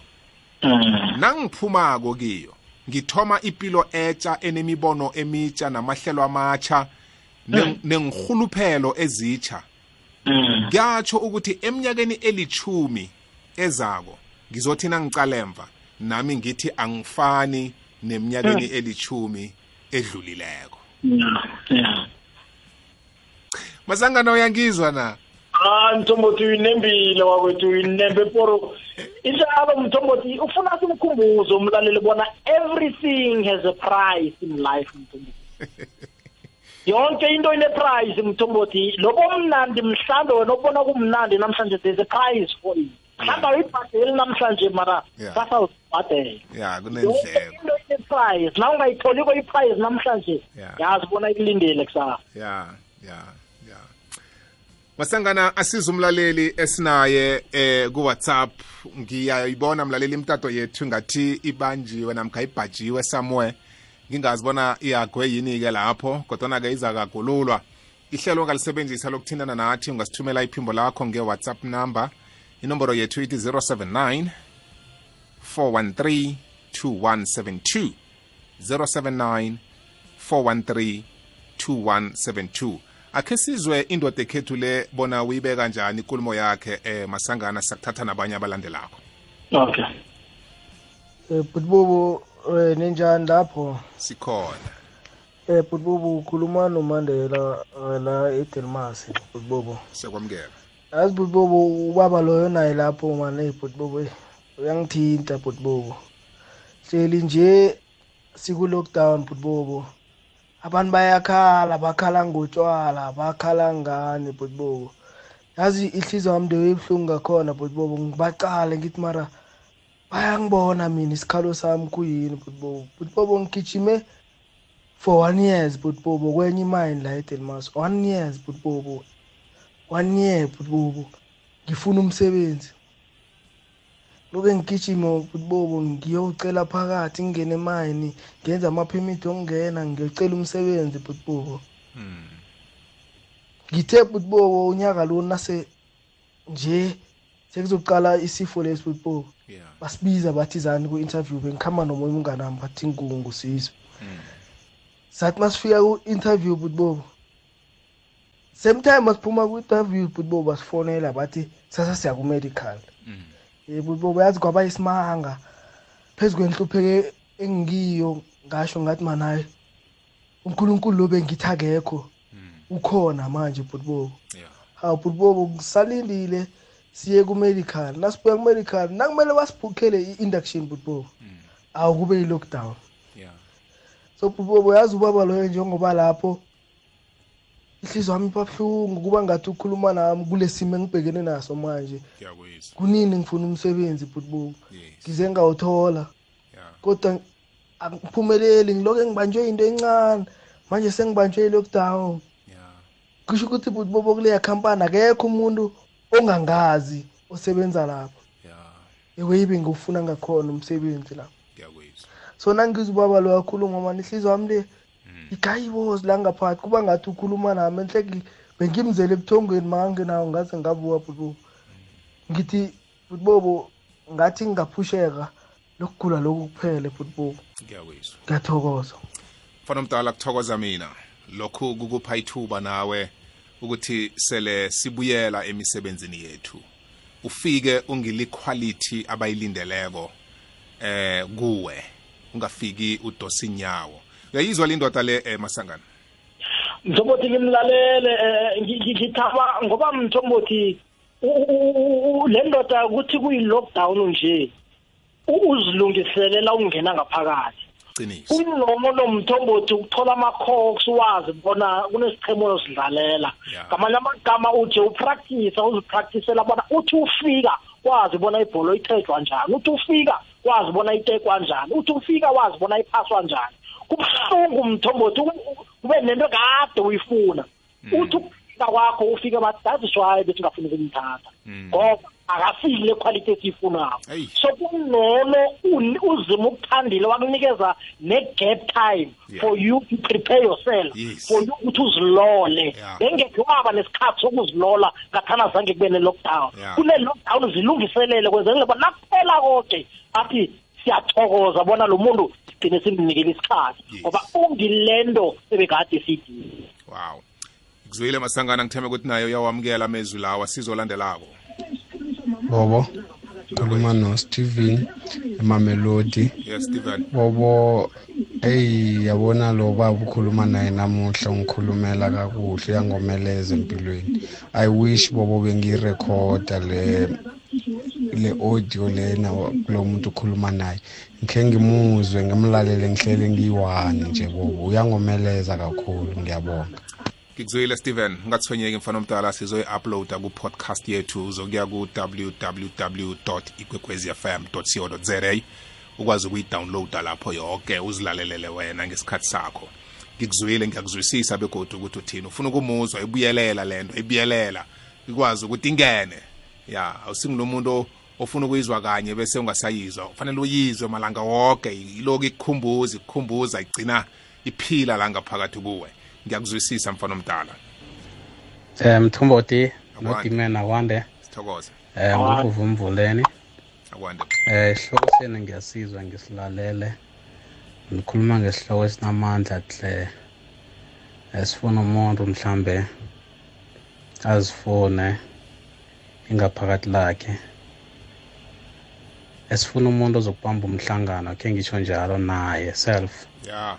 Mm. nangiphumako kiyo ngithoma ipilo etsha enemibono emitsha namahlelo amatsha ne- nengihuluphelo ezitsha Mm. kuyatsho ukuthi eminyakeni elichumi ezako ngizothi nangicalemva nami ngithi angifani neminyakeni elichumi edlulileko Yeah. Yeah. Masangana uyangizwa na? Ah Mthombothi uyinembile wakwethu uyinembe poro. Injalo Mthombothi ufuna simkhumbuze umlaleli bona everything has a price in life Mthombothi. *laughs* Yonke into ine price Mthombothi. Lokho mnandi mhlambe wena ubona kumnandi namhlanje there's a price for it. Mhlawumbe uyibhadeli namhlanje mara Yeah. sasa uzibhadela. Ya Yonke kunendleko into ine price na ungayitholiko i-price namhlanje Yeah. yazi bona ikulindele kusasa. Ya ya ya masangana asiza umlaleli esinaye eh ku WhatsApp ngiyayibona mlaleli imtato yethu ngathi ibanjiwe namkha ibhajiwe somewhere. Ngingazi bona iyagwe yini ke lapho kodwa ke iza kagululwa ihlelo ongalisebenzisa lokuthindana nathi ungasithumela iphimbo lakho nge WhatsApp number. Inomboro yethu ithi 079 413 2172 079 413 2172 akhe sizwe indoda ekhethu le bona uyibeka kanjani inkulumo yakhe eh masangana sakuthatha nabanye abalandelako Okay Eh Butbobo eh ninjani lapho? sikhona Eh Butbobo ukhuluma noMandela eh, la eDelmas Butbobo. sekwamukela Yazi Butbobo ubaba loyo naye lapho manje hey Butbobo eh, uyangithinta Butbobo. Hleli nje siku lockdown Butbobo. Abantu bayakhala bakhala ngotshwala bakhala ngani Butbobo. Yazi ihliziyo yami ndewe ibhlungu ngakhona Butbobo ngibaqale ngithi mara bayangibona mina isikhalo sami kuyini butbobo butbobo ngigijime for one years butbobo kwenye imine la edelmas one years butbobo one year butbobo ngifuna umsebenzi. Loke ngigijima butbobo ngiyocela phakathi ngingene emayini ngenza amaphemithi okungena ngiyocela umsebenzi butbobo ngithe butbobo unyaka lo nase nje sekuzoqala isifo lesi butbobo basibiza bathi zani ku-interview bengikhamba nomoya umngane wami bathi ngungu sizwe sathi masifika ku-interview butbobo same time masiphuma ku-interview butbobo basifonela bathi sasa siya ku-medical um butbobo yazi kwaba isimanga. Phezu kwenhlupheko engikiyo ngasho ngathi manayo unkulunkulu lo bengithi akekho. Ukhona manje butbobo yeah. Hawu butbobo ngisalindile siye ku-medical. Nasibuya ku-medical nakumele basibhukhele i-induction butbobo awu kube yi-lockdown yeah. So butbobo yazi ubaba loyo njengoba lapho ihliziyo wami ibabuhlungu kuba ngathi ukhuluma nami kule simo engibhekene naso manje. Ngiyakuyizwa kunini ngifuna umsebenzi butbobo yes. Ngize ngawuthola. Yeah kodwa angiphumeleli ngilokhu ngibanjwe into encane. Manje sengibanjwe i-lockdown yeah kusho ukuthi butbobo kuleya khampani akekho umuntu ongangazi osebenza lapho. Yeah eweyibe ngiwufuna ngakhona umsebenzi lapho. Ngiyakuyizwa so nangiza ubaba lo akhuluma mani ihliziyo wami le igayibozi la ngaphakathi kuba ngathi ukhuluma nami enhle bengimzele ebuthongweni mangangenawo ngaze ngabuka butbobo ngithi butbobo ngathi ngingaphusheka lokugula lokhu kuphele butbobo ngiyakuyizwa ngiyathokoza. Mfana omdala kuthokoza mina. Lokhu kukupha ithuba nawe ukuthi sele sibuyela emisebenzini yethu. Ufike ungiliquality abayilindeleko eh kuwe. Ungafiki udosa inyawo uyayizwa le ndoda le eh, masangana? Mthombothi ngimlalele eh, ngi- ngi- ngithaba ngoba mthombothi u- u- u- u- le ndoda ukuthi kuyi-lockdown nje u- uzilungiselela ukungena ngaphakathi. Qiniso. Kunono mthombothi ukuthola ama-cox wazi bona kunesichemo osidlalela Yeah. ngamanye amagama uthi upractice uzipracticela bona uthi ufika wazi bona ibholo ithejwa njani. Uthi ufika wazi bona itekwa njani. Uthi ufika wazi bona iphaswa njani. Kubuhlungu mthombothi kube nento kade uyifuna. Uthi ukufika kwakho ufike bathi that is why bethi ngafuni ukumthatha ngoba akafiki le quality esiyifunako Eyi. so kunono uzima ukuthandile wakunikeza ne-gap time for you to prepare yourself for you ukuthi uzilole. Bengekhe waba nesikhathi sokuzilola ngathana zange kube ne-lockdown. Kune-lockdown zilungiselele kwenzelele bona nakuphela konke athi siyathokoza bona lo muntu sigcine simnikele isikhathi ngoba ungilento ebekade siyidinile wow. Ngizwile masangana ngitheme ukuthi nayo uyawamukela amezwi lawa sizolandelako. Bobo khuluma nosteven emamelodi yes stephen bobo eyi yabona lo baba ukhuluma naye namuhla ungikhulumela kakuhle uyangomeleza empilweni. I wish bobo bengiyirekhoda le le audio lena kulo muntu ukhuluma naye. Ngikhe ngimuzwe ngimlalele ngihlele ngiyi-one nje bobo uyangomeleza kakhulu ngiyabonga. Ngikuzwile stephen ungathwenyeki mfana omdala sizoyi-uploada ku-podcast yethu. Uzokuya ku-www ikwekwezfm co za ukwazi ukuyidownloada lapho yonke uzilalelele wena ngesikhathi sakho. Ngikuzwile ngiyakuzwisisa begodwa ukuthi uthini. Ufuna ukumuzwa ibuyelela lento ibuyelela. Ikwazi ukuthi ingene. Ya awusingulo muntu ofuna ukuyizwa kanye bese ungasayizwa. Kufanele uyizwe malanga wonke iloku ikukhumbuza ikukhumbuza igcina iphila la ngaphakathi kuwe. Ngiyakuzwisisa mfana omdala. Eh Mthombothi Akwande. nodimen akwande. Sithokoze. Eh ngokuvumvuleni akwande. Eh isihloko senu ngiyasizwa ngisilalele. Nikhuluma ngesihloko esinamandla hle esifuna umuntu mhlambe azifune ingaphakathi lakhe. Esifuna umuntu ozokubamba umhlangano khe ngisho njalo naye self. Ya.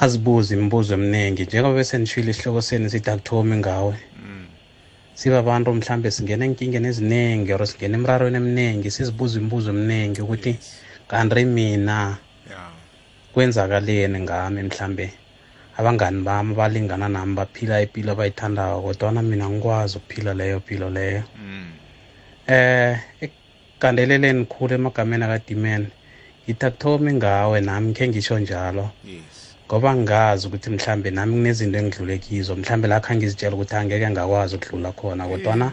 Azibuze imibuzo eminingi njengoba bese nishile isihloko senu sithi akuthomi ngawe. Siba abantu mhlambe singena enkingeni eziningi or singena emrarweni eminingi sizibuza imibuzo eminingi ukuthi kanti mina ya. kwenzakaleni ngami mhlambe? Abangani bami abalingana nami baphila impilo abayithandako kodwana mina ngikwazi ukuphila leyo mpilo leyo. Mm. eh ekugandeleleni khulu emagameni akadimene. Ngithi akuthomi ngawe nami khe ngisho njalo. Yes. Ngoba ngazi ukuthi mhlambe nami kunezinto engidlule kizo mhlambe lakho angizitshela ukuthi angeke ngakwazi ukudlula khona kodwana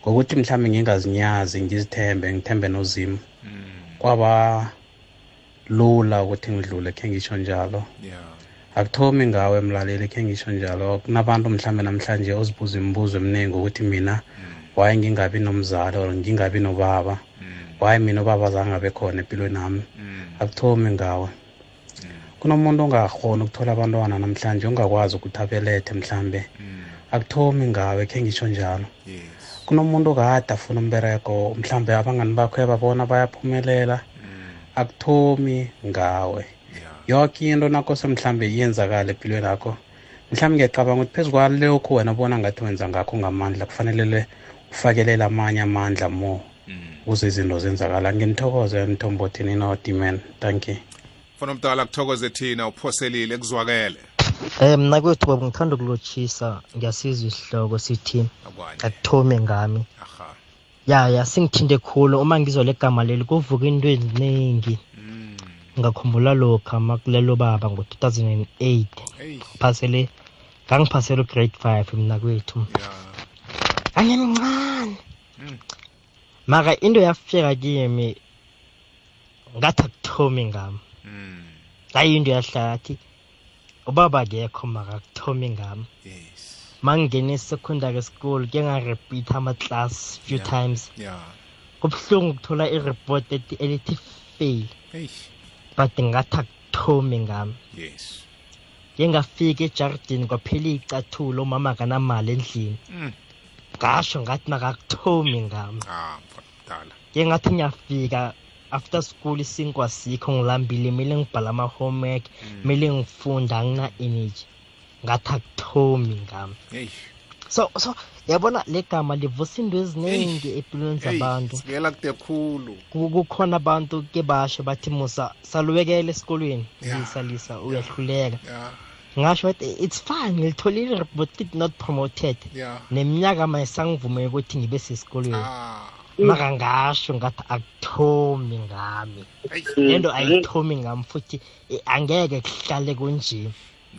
ngokuthi mhlambe ngingazinyazi ngizithembe ngithembe nozimu mm. kwaba lula ukuthi ngidlule khe ngisho njalo. Ya akuthomi ngawe mlaleli khe ngisho njalo. Kunabantu mhlambe namhlanje ozibuza imibuzo eminingi ukuthi mina waye ngingabi nomzali or ngingabi nobaba? Mm. waye mina ubaba zange abe khona empilweni nami mm. akuthomi ngawe. Kunomuntu ongakhona ukuthola abantwana namhlanje ongakwazi ukuthi abelethe mhlambe mm. akuthomi ngawe khe ngisho njalo. Yes. Kunomuntu okade afuna umbereko mhlambe abangani bakho babona bayaphumelela mm. akuthomi ngawe. Ya yoke into nakose mhlambe iyenzakala empilweni yakho. Mhlawumbe ngiyacabanga ukuthi phezu kwalokhu wena bona ngathi wenza ngakho ngamandla kufanelele ufakelele amanye amandla mo mm. ukuze izinto zenzakala. Nginithokoze nithombothini nodiman thank you. Mfana omdala kuthokoze thina uphoselile kuzwakele. Um mna kwethu baba ngithanda ukulotshisa. Ngiyasizwa isihloko sithi akwande akuthomi ngami. Aha. Ya ya singithinte khulu. Uma ngizwa le gama leli kuvuka into eziningi mm. ngakhumbula lokha makulelo baba ngo-2008 hey phasele ngangiphasele ugrade five mna kwethu. Ya. Angemncane Mm. maka into yafika kimi ngathi akuthomi ngami. Mm. hayi into yahlala athi ubaba akekho maka akuthomi ngami. Yes. Mangingena e-secondary school ke ngarepeat ama-class few Yeah. times. Ya kubuhlungu ukuthola i-report ethi- elithi fail. Hey but ngathi akuthomi ngami. Yes. Ke ngafika ejardini kwaphela iy'cathulo umama kanamali endlini. Mm. Ngasho ngathi makakuthomi ngami. Ah ke ngathi ngiyafika after school isinkwa sikho ngilambile kumele ngibhala ama-homework kumele ngifunda angina-energy ngathi akuthomi ngami. Hey so so yabona le gama livusa into eziningi empilweni zabantu. sikela kude khulu. Kukhona abantu ke basho bathi musa salubekela esikolweni. Yeah. lisa lisa uyahluleka. Ya ngasho wathi it's fine ngilitholile i-report it not promoted ya neminyaka mayisangivumela ukuthi ngibe sesikolweni. Ah. Maka ngasho ngathi akuthomi ngami. Hey lento ayithomi ngami futhi eh, angeke kuhlale kunje.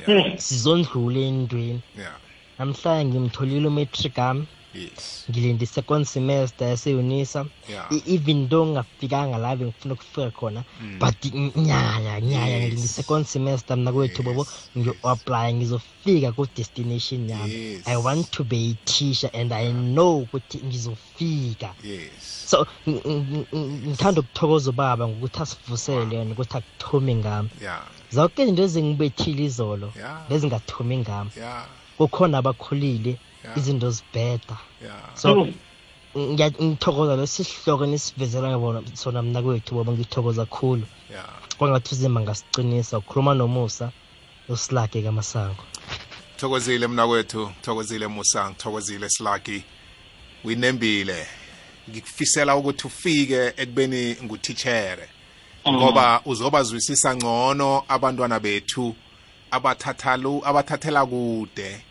Ya sizondlula endweni. Ya namhlanje ngimtholile umatric ami yes. Ngilinde i-second semester yaseyunisa ya E- even though ngingafikanga la bengifuna ukufika khona Mm. but n- nyaya nyaya Yes. ngilinde i-second semester mna kwethu bobo Yes, ngiyo-aplya ngizofika ku-destination yami. Yes. i want to be a teacher and i know ukuthi ngizofika. Yes. So ng- ng- ng- ngithanda ukuthokoza ubaba ngokuthi asivusele yona ukuthi akuthomi ngami. Ya zonke izinto ezingibethile izolo ya bezingathomi ngami. Ya kukhona abakhulile ya izinto zibheda. So ngithokoza lesi sihloko nisivezela bona sona mna kwethu boba ngithokoza khulu. Kwangathi uzima ngasiqinisa ukhuluma nomusa usilage kamasango. Thokozile mna kwethu thokozile musa ngithokozile silaki uyinembile ngikufisela ukuthi ufike ekubeni ngutithere ngoba uzobazwisisa ngcono abantwana bethu abathathalu abathathela kude.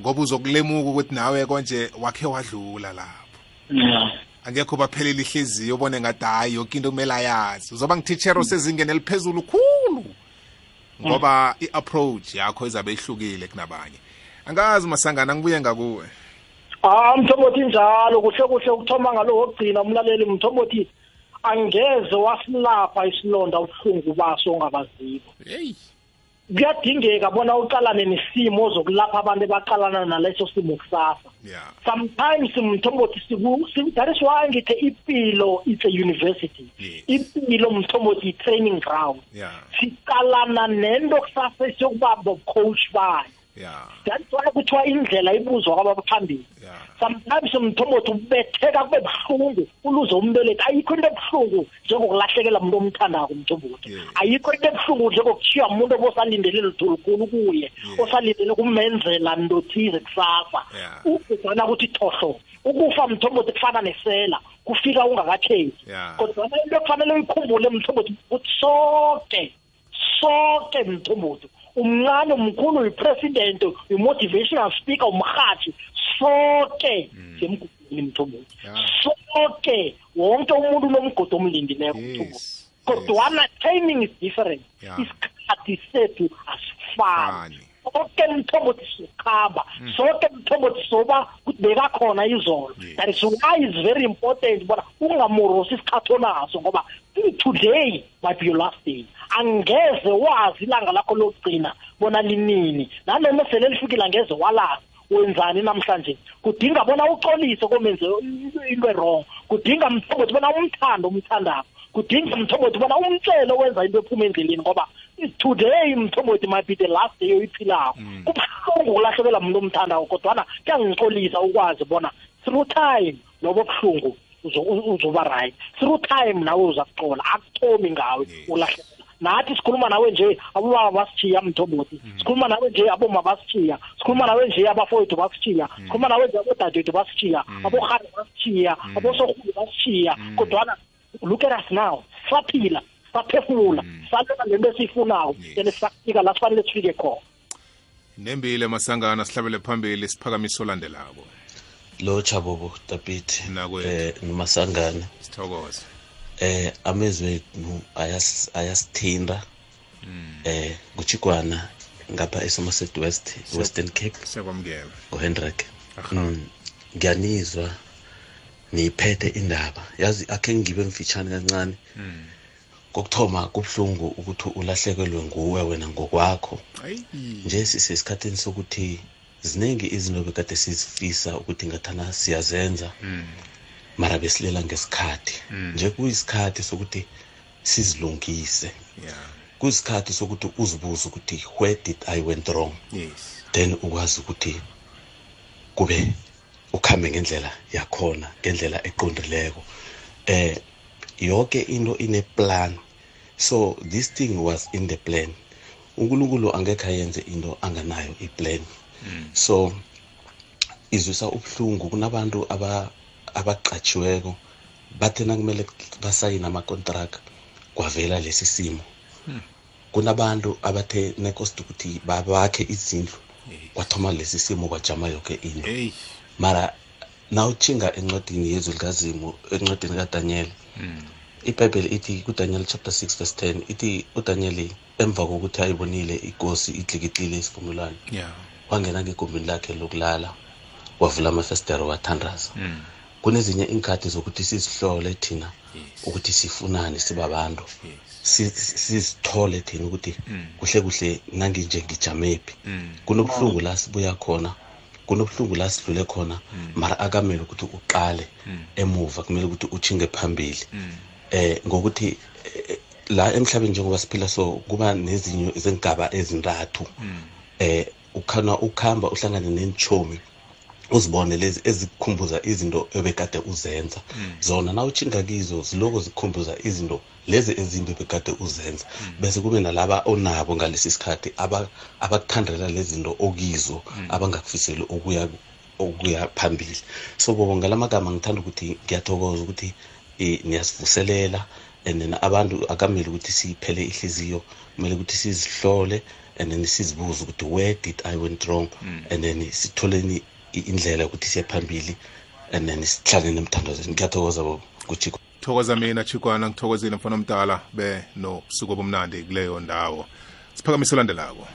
Ngoba uzokulemuka ukuthi nawe konje wakhe wadlula lapho. Angekho baphelele ihliziyo ubone ngathi hayi yoke into kumele ayazi. Uzoba ngititshera osezingeni eliphezulu khulu. Ngoba i-approach yakho izabe ihlukile kunabanye. Angazi masangana ngibuye ngakuwe. Ah mthombothi njalo. Kuhle kuhle ukuthoma ngalo wokugcina umlaleli mthombothi angeze wasilapha isilonda ubuhlungu baso ongabaziko hey. Kuyadingeka bona uqalane nesimo zokulapha abantu baqalana naleso simo kusasa. Yeah. Sometimes mthombothi siku si- that is why ngithi impilo it's a university. Yes. impilo mthombothi i-training ground. Yeah. Siqalana nento kusasa esiyokuba bocoach bayo. Yeah. That's why kuthiwa indlela ibuzwa kwabaphambili yeah sometimes mthombothi ubetheka kube buhlungu uluze umbelethi ayikho into ebuhlungu njengokulahlekelwa umuntu omthandako mthombothi Yes. ayikho into ebuhlungu njengokuthiya umuntu obosalindele lithulukhulu kuye osalindele kumenzela ntothize kusasa Yeah. ubhedana ukuthi thohlo ukufa mthombothi kufana nesela kufika ungakatheki Yeah. kodwana into ekufanele uyikhumbule mthombothi ukuthi soke soke mthombothi umncane umkhulu uyipresident uyi-motivational speaker umrhatshi soke semgudini mthombothi Yeah. soke wonke umuntu unomgodi omlindileko mthombothi yes kodwana timing is different. Yeah. isikhathi sethu asifani. Fani. soke mthombothi sikhamba soke mthombothi soba kuthi bekakhona izolo. Yes. that is why is very important bona ungamorosi isikhathi onaso ngoba today might be your last day. Angeze wazi ilanga lakho lokugcina bona linini. Nanoma sele lifikile angeze walazi wenzani namhlanje? Kudinga bona uxolise komenze into wrong kudinga mthombothi bona umthando umthandako kudinga mthombothi bona umtshele wenza into ephuma endleleni ngoba today mthombothi might be the last day oyiphilako. Kubuhlungu ukulahlekelwa muntu omthandako kodwana kuyangixolisa ukwazi bona through time lobo buhlungu uzo- u- uzoba right. Through time nawe uza kuxola akuthomi ngawe Yes. Ulahlekelwa nathi sikhuluma nawe nje abobaba basithiya mthombothi. Sikhuluma nawe nje aboma basithiya. Sikhuluma nawe nje abafowethu basithiya. Sikhuluma nawe nje abodadewethu basithiya. Abohari basithiya. Abosorhulu basithiya. Kodwana look at us now. Saphila saphefumula. Salela lento esiyifunako Yes. and safika la sifanele sifike khona. Nembile masangana sihlabele phambili siphakamiso olandelako. Lotsha bobo tapiti Nakwethu. eh nomasangana. Sithokoze. Eh amezwe ethu ayas ayasithinda eh kuchikwana ngapha esomerset west western cape. siyakwamukela uhendrik mm, ngiyanizwa niyiphethe indaba. Yazi akhe ngibe mfitshane kancane. Kokuthoma kubuhlungu ukuthi ulahlekelwe nguwe wena ngokwakho. Nje sisesikhathini sokuthi ziningi izinto bekade sizifisa ukuthi ngathana siyazenza. Mara besilela ngesikhathi. Nje kuyisikhathi sokuthi sizilungise. Yeah. Kuyisikhathi sokuthi uzibuze ukuthi where did i went wrong? Yes. Then ukwazi ukuthi kube ukhambe ngendlela yakhona ngendlela eqondileko. Eh yonke into ine plan. So this thing was in the plan. Unkulunkulu angekhe ayenze into anganayo iplan. So izwisa ubuhlungu kunabantu aba- abaqatshiweko bathena kumele basayine amakontraka kwavela lesi simo. Kunabantu abathe nekosti ukuthi babakhe izindlu kwathoma lesi simo kwajama yoke into. Mara nawutshinga encwadini yezwi likazimu encwadini kadanyeli ibhayibheli ithi kudanyeli chapter 6 verse 10 ithi udanyeli emva kokuthi ayibonile inkosi idlikitile isivumelwano wangena ngegumbini lakhe lokulala wavula amafestero wathandaza. Mm. Kunezinye inkhathi zokuthi sizihlole thina ukuthi sifunani sibabantu sizithole thina ukuthi Mm. kuhle kuhle nanginje ngijamephi mm. kunobuhlungu la sibuya khona kunobuhlungu la sidlule khona mara akamele ukuthi uqale emuva kumele ukuthi uchinge phambili. Mm. eh ngokuthi eh, la emhlabeni njengoba siphila so kuba nezinye zengaba ezintathu. Eh ukhana ukhamba uhlangane nenchomi uzibone lezi ezikukhumbuza izinto ebekade uzenza. Zona na uchinga kizo ziloko zikhumbuza izinto lezi ezimbi bekade uzenza. Bese kube nalaba onabo ngalesi sikhathi aba- abakuthandela lezi zinto okizo abangakufiseli okuya okuya phambili. So bobo ngalamagama ngithanda ukuthi ngiyathokoza ukuthi eh, niyasivuselela and then abantu akamele ukuthi siphele ihliziyo kumele ukuthi sizihlole and then sizibuze ukuthi where did i went wrong? And then sitholeni indlela yokuthi siye phambili and then sihlale nemthandazweni ngiyathokoza bobo kuchiko thokoza mina chikwana ngithokozile mfana omdala. Be nobusuku obumnandi kuleyo ndawo. Siphakamise olandelako.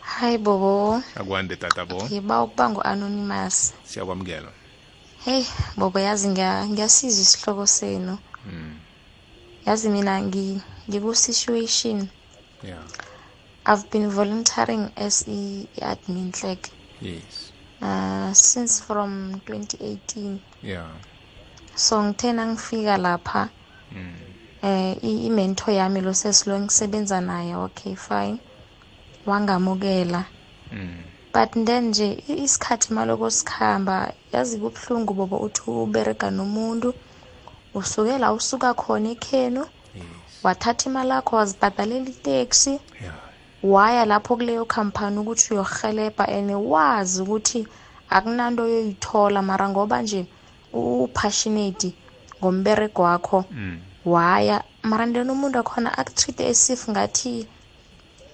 Hayi bobo. Akwande tata bo. Ngiba ukuba ngu-anonymous. Siyakwamukela. Heyi bobo yazi ngiya- ngiyasizwa isihloko senu. Yazi mina ngi- ngiku-situation. Yeah. I've been volunteering as i- i-admin clerk. Yes. Uh, since from 2018 yeah. So ngithe nangifika lapha mm. eh i- i-mentor yami lo sesilo ngisebenza naye okay fine. Wangamukela. Mm. but then nje i- isikhathi maloko sikhamba yazi kubuhlungu bobo uthi uberega nomuntu usuke la usuka khona ekhenu yes. wathatha imali yakho wazibhadalela iteksi. Yeah. Waya lapho kuleyo khampani ukuthi uyohelebha and wazi ukuthi akunanto oyoyithola mara ngoba nje upassionate ngomberego wakho mm. waya mara ndena umuntu akhona akutreat esifu ngathi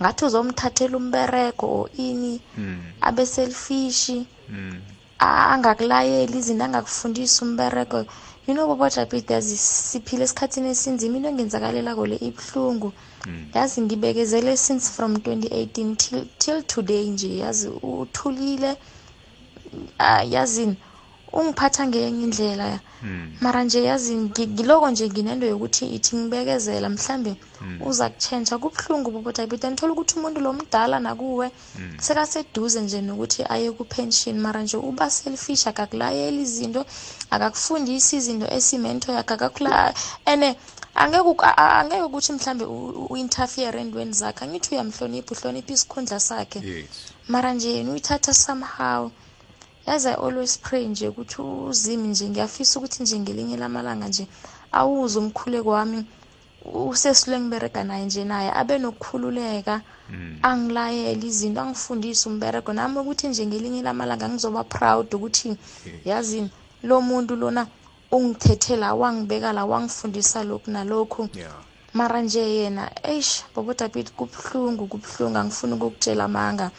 ngathi uzomthathela umberego or ini Mm. abe selfish Mm. angakulayeli izinto angakufundisi umberego you know bobo japit yazi siphile esikhathini esinzima into engenzakalelako le ibuhlungu. Yazi ngibekezele since from 2018 till, till today nje yazi uthulile. Ah, yazini ungiphatha ngenye indlela Mm. mara nje yazi ngi- ngiloko nje nginento yokuthi ithi ngibekezela mhlambe uza kutshentsha kubuhlungu bobodabida ngithola ukuthi umuntu lo mdala nakuwe sekaseduze nje nokuthi aye ku-pension. Mara nje uba selfish akakulayeli izinto akakufundisi izinto esimento yakhe akakula ene angeke uk- a- a- angeke ukuthi mhlambe u- u-interfere entweni zakhe. Angithi uyamhlonipha uhlonipha isikhundla sakhe. Yes. Mara nje yena uyithatha somehow. yazi i always pray nje ukuthi uzimi nje ngiyafisa ukuthi nje ngelinye lamalanga nje awuze umkhuleko wami usesilo engiberega naye nje naye abe nokukhululeka angilayele izinto angifundise umberego. Nami ukuthi nje ngelinye lamalanga ngizoba proud ukuthi yazini lo muntu lona ungithethe la wangibeka la wangifundisa lokhu nalokhu. Yeah. Mara nje yena eish bobo david kubuhlungu kubuhlungu angifuni ukukutshela amanga.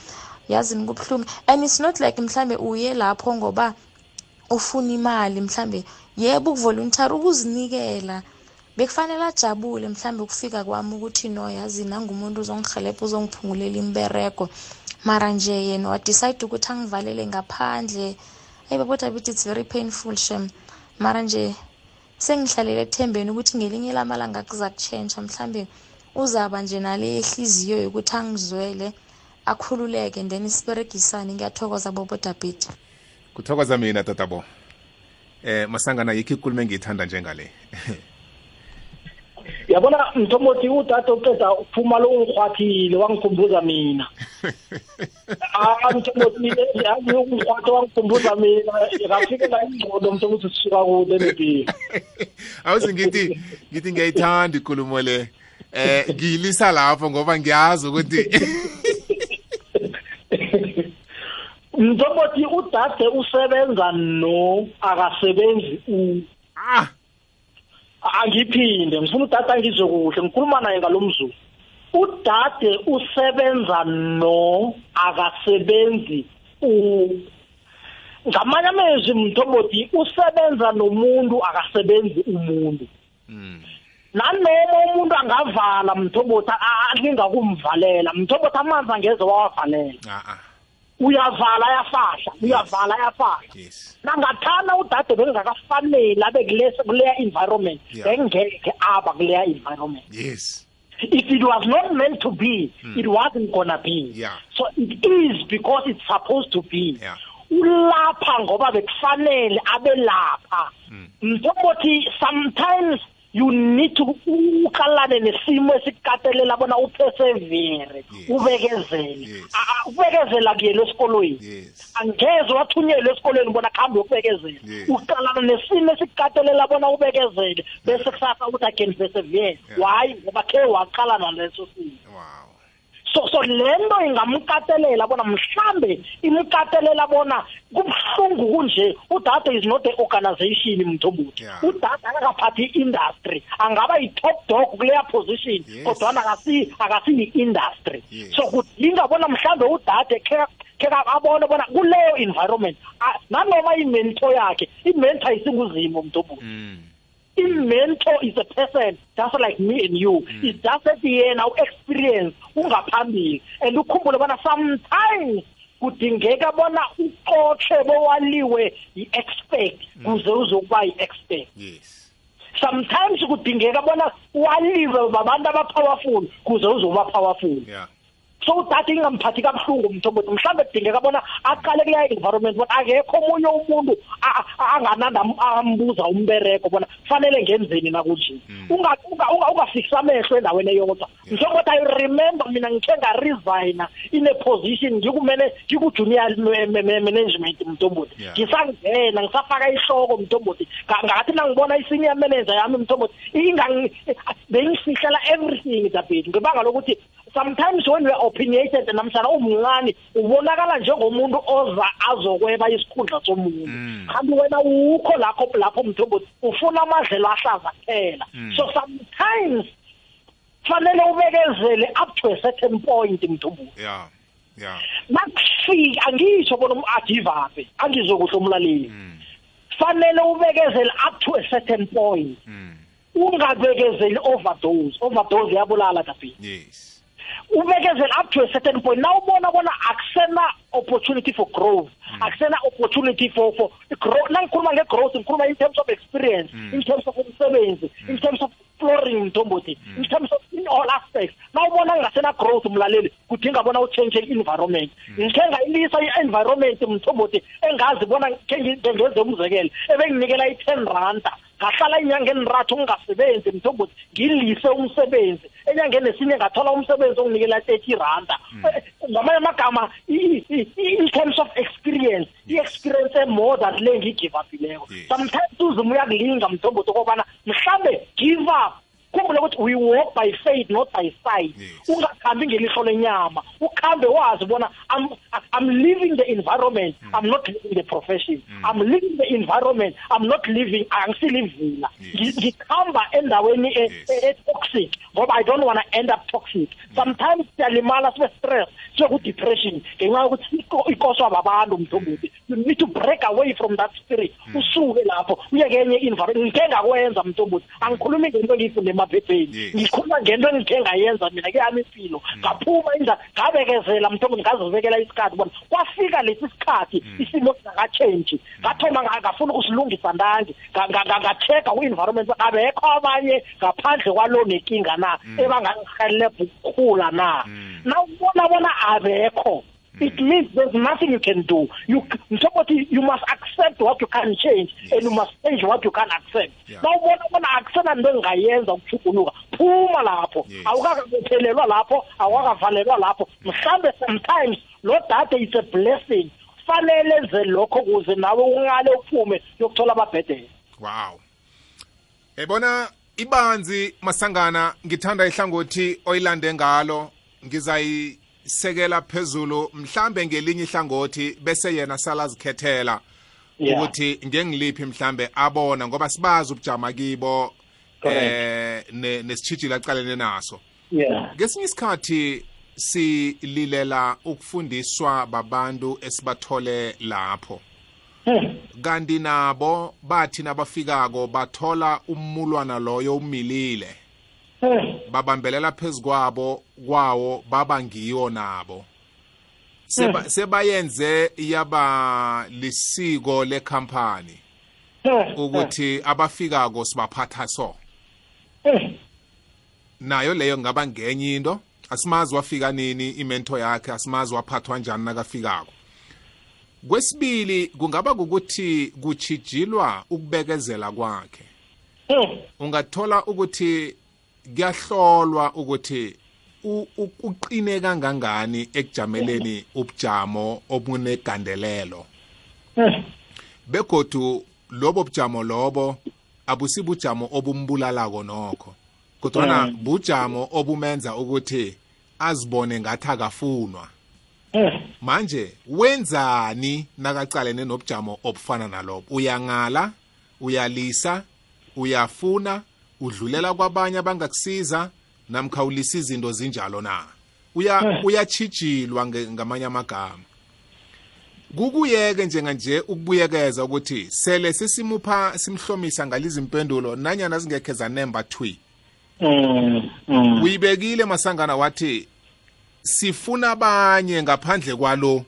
Yazini kubuhlungu and it's not like mhlambe uye lapho ngoba ufuna imali mhlambe. Yebo ukuvolunteer ukuzinikela. Bekufanele ajabule mhlambe ukufika kwami ukuthi no yazi nangumuntu uzongihelebha uzongiphungulela imbereko mara nje yena wadecide ukuthi angivalele ngaphandle. Eyi babo david it's very painful shem. Mara nje sengihlalele ekuthembeni ukuthi ngelinye lamalanga kuza kutshentsha mhlambe uzaba nje nale hliziyo yokuthi angizwele. Akhululeke and then isiberegisane ngiyathokoza bobo david kuthokoza mina tatabo. Eh masangana yikho ikulumo engiyithanda njengale. *laughs* Yabona mthomothi utata uceda ukuphuma lo ungirhwathile wangikhumbuza mina. *laughs* Ah mthomothi yazi ungirhwathe wangikhumbuza mina. Ngafikela ingqondo mthomothi sisuka kude nepilo *laughs* awuze ngithi ngithi ngiyayithanda ikulumo le. Eh ngiyilisa lapho ngoba ngiyazi ukuthi mntobothi udade usebenza no akasebenzi u. Ah! Angiphinde ngifuna udade angizwe kuhle ngikhuluma naye ngalomzuzu udade usebenza no akasebenzi u. Ngamanye amezwi mntobothi usebenza nomuntu akasebenzi umuntu. Nanoma umuntu angavala mthobothi alingakumvalela mthobothi amanzi angeze wawavalela ah ah. Uyavala ayafahla uyavala ayafahla. Yes. Nangathana udade bengakafanele abe kulesa- kuleya environment Yeah. bengeke aba kuleya environment. Yes. If it was not meant to be it wasn't gonna be. Yeah. so it is because it's supposed to be. Yeah. ulapha ngoba bekufanele abe lapha. Mntobothi sometimes you need to uqalane nesimo esikatelela bona upersevere Yes. ubekezele. Yes. A- a- ukubekezela kuyelo esikolweni. Yes. Angeze wathunyelwa esikolweni bona kuhambe ukubekezela Yes. uqalana nesimo esikatelela bona ubekezele. Bese kusasa ukuthi again persevere Yeah. why? Ngoba khe waqalana leso simo. Wow. So so lento ingamkatelela bona mhlambe imkatelela bona kubuhlungu kunje udade is not an organization mthombothi Yeah. udade akakaphathi i-industry angaba yi-top dog kuleya position Yes. kodwana akasi akasiyi-industry Yes. so kudinga bona mhlambe udade khe khe abone bona kuleyo environment nanoma imento yakhe imento ayisinguzimo mthombothi mm i-mentor is a person just like me and you. It's just at yena u-experience ungaphambili. And ukhumbule bona sometimes kudingeka bona uqothe bowaliwe yi-expert kuze uzokuba yi-expert yes. Sometimes kudingeka bona waliwe babantu abapowerful kuze uzoba powerful. Yeah. So udade ingamphathi kabuhlungu mthombothi mhlawumbe kudingeka bona aqale kuleya environment bona akekho omunye umuntu a- a- angananda ambuza umbereko bona kufanele ngenzeni nakunje Unga- unga- unga- ungafikisi amehlo endaweni eyodwa. Mthombothi i remember mina ngikhe ngaresigna in a position ngikumele ngikujunior ma- ma- ma- management mthombothi Yeah. ngisangena ngisafaka ihloko mthombothi Nga- ngathi nangibona i-senior manager yami mthombothi ingangi- bengifihlela everything dabhethi ngebanga lokuthi sometimes when we are opinionated namhlanje umncane ubonakala njengomuntu oza azokweba isikhundla somuntu. Kanti wena ukho lakho lapho mthombothi ufuna amadlelo ahlaza kuphela so sometimes fanele ubekezele up to a certain point mthombothi yeah yeah nakufika angisho bona adivape angizokuhle umlaleli. Fanele ubekezele up to a certain point. Ungabekezeli overdose overdose yabulala dabhethi yes. Ubekezela up to a certain point. Now ubona bona akusena opportunity for growth. Mm. Akusena opportunity for for growth nangikhuluma nge-growth ngikhuluma in terms of experience mm. in terms of umsebenzi in mm. terms of exploring mntombothi in terms of in all aspects nawubona ngingasena growth mlaleli kudinga bona uchange i-environment. Ngikhe ngayilisa i-environment mntombothi engazi bona ngenze umzekelo. Ebenginikela i-ten randa ngahlala inyanga enrathu ngingasebenzi mthombothi ngilise umsebenzi. Enyangeni esinye ngathola umsebenzi onginikela thirty randa. Eh, ngamanye amagama in terms of experience. I-experience emore than le ngiyigivapileko Yes. sometimes uzima uyakulinga mthombothi okobana mhlambe give up. Khumbule ukuthi we walk by faith not by sight. Yes. ungakhambi ngelihlo lenyama. Ukhambe wazi bona I'm, I'm living the environment. I'm not living the profession. I'm living the environment. I'm not living angisilivila Yes. ngikhamba endaweni e- Yes. e- e-toxic ngoba I don't want to end up toxic. Sometimes siyalimala sibe stress sibe ku-depression ngenxa yokuthi iko- ikoswa babantu mthombothi. You need to break away from that spirit. Usuke lapho uye kenye environment ngikhe ngakwenza mthombothi. Angikhulumi ngento engiyifunde emaphepheni Yes. ngikhuluma ngento engikhe ngayenza mina kuyami impilo. Ngaphuma inja ngabekezela mthombothi ngazibekela isikhathi bona kwafika lesi sikhathi isimo singakatshentshi ngathoma nga- ngafuna ukusilungisa ndange. Nga- nga- nga- nga-check-a ku-environment ukuthi abekho abanye ngaphandle kwalo nenkinga na ebangangihelebha ukukhula na. Nawubona bona abekho it means there's nothing you can do. You mthombothi you must accept what you can change and you must change what you can accept. Yeah. nawubona bona akusena nto engingayenza ukuchuguluka phuma lapho. Yes. awukakabethelelwa lapho awukakavalelwa lapho. Mhlambe sometimes lo dade is a blessing. Fanele enze lokho kuze nawe ungale uphume yokuthola ababhedela wow. Ebona ibanzi masangana ngithanda ihlangothi oyilande ngalo ngizayisekela phezulu mhlambe ngelinye ihlangothi bese yena salazikhethela Yeah. ukuthi ngengiliphi mhlambe abona ngoba sibazi ubujama kibo eh ne- nesitshijilo aqalene naso ngesinye isikhathi sililela ukufundiswa babantu esibathole lapho Hmm. kanti nabo bathi nabafikako bathola umulwana loyo umilile. *laughs* babambelela phezu kwabo kwawo baba ngiyo nabo. Seba, *laughs* sebayenze yaba lisiko lekhampani *laughs* ukuthi abafikako sibaphatha so. Nayo leyo ngaba ngenye into? Asimazi wafika nini imento yakhe? Asimazi waphathwa njani nakafikako? Kwesibili kungaba ukuthi kuchijilwa ukubekezela kwakhe. Ungathola ukuthi kuyahlolwa ukuthi u- u- uqine kangangani ekujameleni ubujamo obunegandelelo Hmm. begodu lobo bujamo lobo abusibujamo obumbulalako nokho kodwana bujamo obumenza ukuthi azibone ngathi akafunwa Hmm. manje wenzani nakacalene nobujamo obufana nalobo uyangala uyalisa uyafuna udlulela kwabanye abangakusiza namkha ulisa izinto zinjalo na uya uyachijilwa nge- ngamanye amagama kukuyeke njenganje ukubuyekeza ukuthi sele sisimupha simhlomisa ngalizimpendulo nanyana zingekhe zanemba thwi Hmm. Hmm. uyibekile masangana wathi sifuna abanye ngaphandle kwalo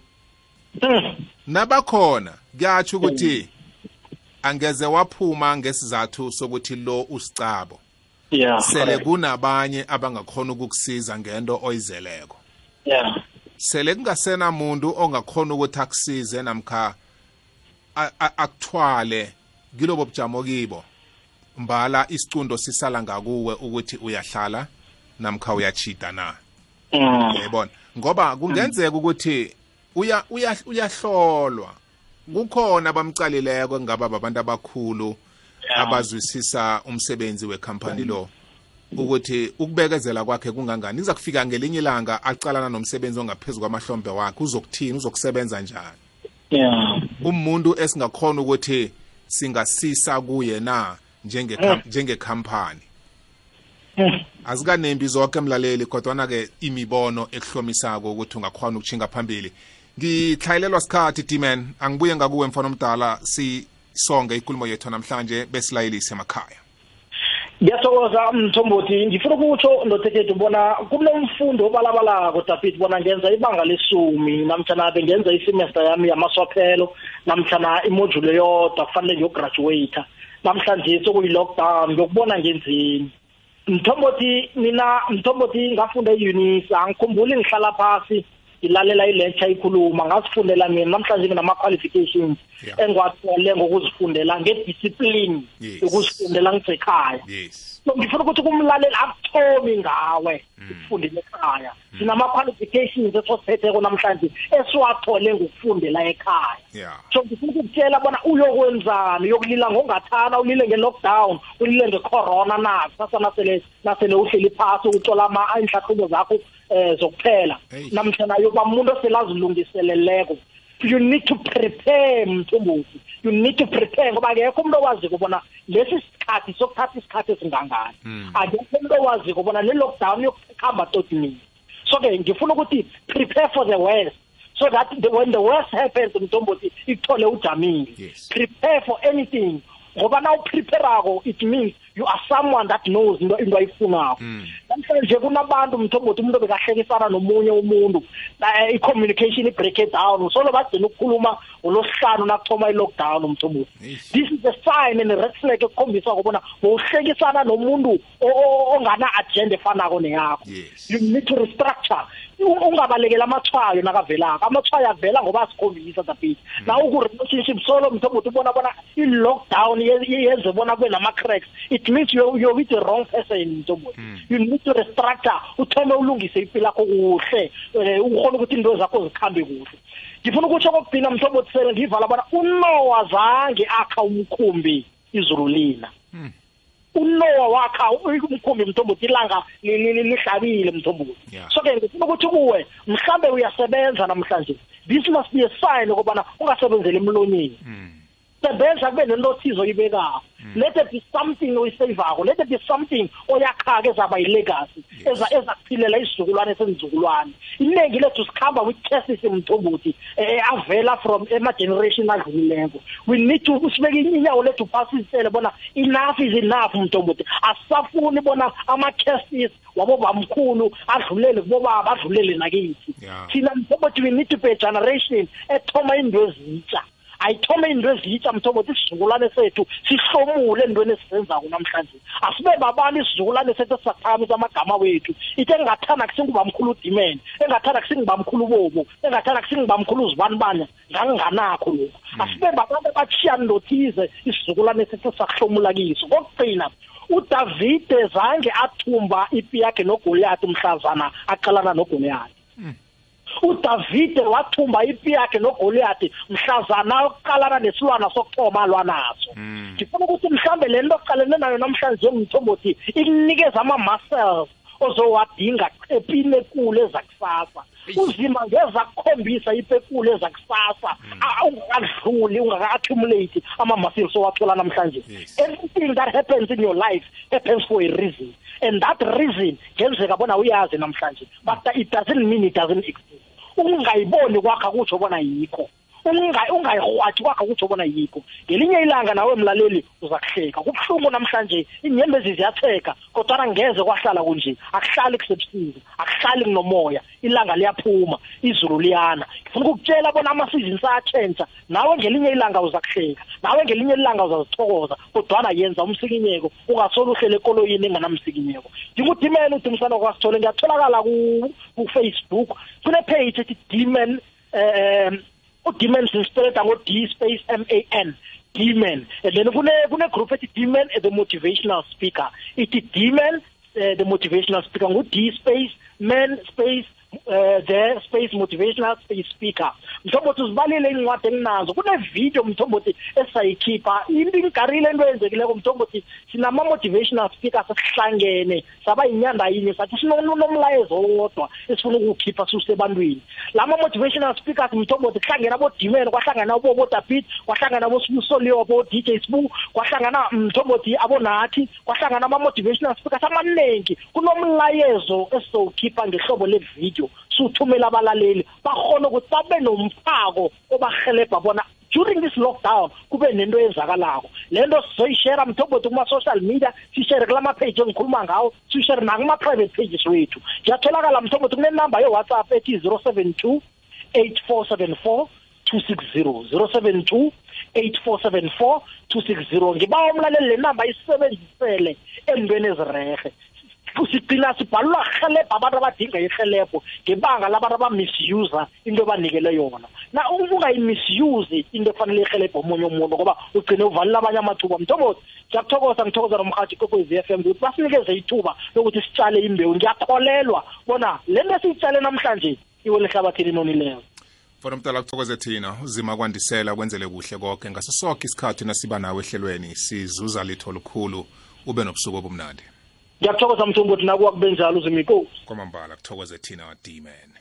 Hmm. nabakhona kuyatsho ukuthi angeze waphuma ngesizathu sokuthi lo usicabo. Yeah sele kunabanye abangakhona ukukusiza ngento oyizeleko. Yeah. Sele kungasena muntu ongakhona ukuthi akusize namkha akuthwale kilobo bujamo kibo. Mbala isicundo sisala ngakuwe ukuthi uyahlala namkha uyachita na. Hmm. yayibona ngoba kungenzeka ukuthi uya uyahlolwa. Kukhona abamcalileko engaba babantu abakhulu abazwisisa umsebenzi wekhampani lo. Ukuthi ukubekezela kwakhe kungangani? Iza kufika ngelinye ilanga acalana nomsebenzi ongaphezulu kwamahlombe wakhe. Uzokuthini? Uzokusebenza njani? Yeah. Umuntu esingakhona ukuthi singasisa kuye na njengekha- njengekhampani Hmm. azikanembi zonke mlaleli kodwana-ke imibono ekuhlomisako ukuthi ungakhona ukutshinga phambili ngihlayelelwa sikhathi d-man angibuye ngakuwe mfana omdala sisonge ikulumo yethu namhlanje besilayelise emakhaya. Ngiyathokoza mthombothi. Ngifuna ukutsho ndothekhethu bona kunomfundo obalabalako david bona ngenza ibanga lesumi. Namtshana bengenza isemester yami yamaswaphelo namtshana imodule yodwa kufanele ngiyograduata namhlanje sokuyi-lockdown ngiyokubona ngenzini mthombothi mina mthombothi ngafunda e-unisa. Angikhumbuli ngihlala phasi. Ngilalela ilecture ikhuluma ngasifundela mina namhlanje nginama-qualifications Yeah. engiwathole ngokuzifundela ngediscipline Yes. yokuzifundela ngisekhaya. Yes. So ngifuna ukuthi kumlaleli akuthomi ngawe ukufundela ekhaya. Sinama-qualifications esosiphetheko namhlanje esiwathole ngokufundela ekhaya. Yeah. So ngifuna ukukutshela bona uyokwenzani? Uyokulila ngongathana ulile nge-lockdown ulile nge-corona na? Kusasa nasele nasele uhleli phasi utlola ama- iinhlahlubo zakho um zokuphela. Hey. namhlanje yoba umuntu osele azilungiseleleko you need to prepare mthumbuthi you need to prepare ngoba akekho umuntu owaziko bona lesi sikhathi sokuthatha isikhathi esingangani. Akekho umuntu owaziko bona le lockdown yokuhamba toti nini so-ke ngifuna ukuthi prepare for the worst. So that the, when the worst happens mthombothi ikuthole ujamile. Yes. prepare for anything. Ngoba na upreparako it means you are someone that knows into into ayifunako namhlanje kunabantu mthombothi umuntu bekahlekisana nomunye umuntu na- i-communication i-break it down. Solo bagcina ukukhuluma ngolosihlanu nakuthoma i-lockdown mthombothi. Eish. this is a sign and a red flag ekukhombisa ukubona bowuhlekisana nomuntu o- o- ongana-agenda efanako neyakho. Yes. you need to restructure. U- ungabalekela amathwayo nakavelako amathwayo avela ngoba asikhombisa david na uku-relationship solo mthombothi ubona bona i-lockdown ye- ye- yenze bona kube nama-cracks. It means you're, you're with the wrong person mthombothi you need to restructure uthome ulungise impilo yakho kuhle um ukhona ukuthi into zakho zikhambe kuhle. Ngifuna ukutsho kokugcina mthombothi sele ngiyivala bona unowa zange akha umkhumbi izulu lina. Unowa wakha umkhumbi mthombothi ilanga li- li- li- lihlabile mthombothi. So ke ngifuna ukuthi kuwe mhlambe uyasebenza namhlanje this must be a sign ukubana ungasebenzeli emlonyeni. Sebenza kube nento thizo oyibekako let it be something oyisavako let it be something oyakhaka ezaba yilegacy eza ezakuphilela isizukulwane senizukulwane iningi lethu sikhamba with cases mthombothi eh avela from ema-generation adlulileko. We need to sibeke inyawo lethu phasi sisele bona enough is enough mthombothi. Asisafuni bona ama-cases wabobamkhulu adlulele kubobaba adlulele nakithi. Yeah. thina mthombothi we need to be a generation ethoma into ezitsha. Ayithome into ezitsha mthombothi isizukulwane sethu sihlomule entweni esizenzako namhlanje. Asibe babani isizukulwane sethu esisaphakamisa amagama wethu ite engathanda kusingubamkhulu udimene engathanda kusingubamkhulu bobo engathanda kusingubamkhulu uzibanibane nganginganakho lokhu. Asibe babantu abatshiyani lothize isizukulwane sethu sakuhlomula kiso? Kokugcina udavide zange athumba ipi yakhe nogoliyathi mhlazana aqalana nogoliyathi. uDavide wathumba ipi yakhe noGoliath mhlazana oqalana nesilwana sokuthoma alwa naso. Ngifuna ukuthi mhlambe le nto oqalene nayo namhlanje ngithombothi ikunikeza ama-muscles ozowadinga epini ekulu ezakusasa. Uzima ngeza kukhombisa ipekulu ezakusasa. A- ungakadluli ungaka-accumulate ama-muscles owathola namhlanje. Yes. everything that happens in your life happens for a reason. And that reason ngenzeka bona uyazi namhlanje. But it doesn't mean it doesn't exist. Ungayiboni kwakho kutsho bona yikho. Unga- ungayirhwathi kwakho kutsho bona yikho. Ngelinye ilanga nawe mlaleli uza kuhleka. Kubuhlungu namhlanje iinyembezi ziyatheka kodwana ngeze kwahlala kunje. Akuhlali kusebusika akuhlali kunomoya. Ilanga liyaphuma izulu liyana. Ngifuna ukukutshela bona ama-seasons ayatshentsha nawe ngelinye ilanga uza kuhleka. Nawe ngelinye ilanga uzazithokoza kodwana yenza umsikinyeko ungasolo uhlele ekoloyini enganamsikinyeko ndingudimene udimisana kwasithole ngiyatholakala ku- ku-facebook kune-page ethi demon um udemon sinspeleda ngo-d space m a n demon and then kune kune group ethi demon the motivational speaker. Ithi demon uh, the motivational speaker ngu-d space man space uh, the space motivational space speaker mthombothi uzibalile iy'ncwadi enginazo kunevidiyo mthombothi esisayikhipha into ingarile into eyenzekileko mthombothi sinama-motivational speakers esihlangene saba yinyanda yinye sathi sinomlayezo owodwa esifuna ukuwukhipha susebantwini lama-motivational speakers mthombothi kuhlangene abodimene kwahlangana abobodapit kwahlangana abosibusoliyo abo-dj sbu kwahlangana mthombothi abonathi kwahlangana ama-motivational speakers amaningi kunomlayezo esizowukhipha ngehlobo levidiyo siwuthumela abalaleli bakhona ukuthi babe nomphako obahelebha bona during this lockdown kube nento eyenzakalako. Le nto sizoyishare mthombothi kuma-social media siyishere kulama-page engikhuluma ngawo siyishere nakuma-private pages wethu. Ngiyatholakala mthombothi kunenamba ye-whatsapp ethi 072 8474 260 072 8474 260 ngibawa umlaleli le namba isebenzisele entweni ezirehe sigcina sibhalelwa helebha abantu abadinga irhelebho ngebanga labantu abamisuse into ebanikele yona. Na ungayimisuse into efanele irhelebho omunye umuntu ngoba ugcine uvalile abanye amathuba. Mthombothi ngiyakuthokoza ngithokoza nomhathi kokwezi f m ukuthi basinikeze ithuba lokuthi sitshale imbewu. Ngiyakholelwa bona le nto esiyitshale namhlanje iwe lehlabathini nonileyo fona mdala kuthokoze thina. Uzima kwandisela kwenzele kuhle konke ngaso sonke isikhathi nasiba nawe ehlelweni sizuza litho lukhulu ube nobusuku obumnandi ngiyakuthokoza mthombothi nakuwa kube njalo uzima inkosi kwamambala kuthokoze thina d-man.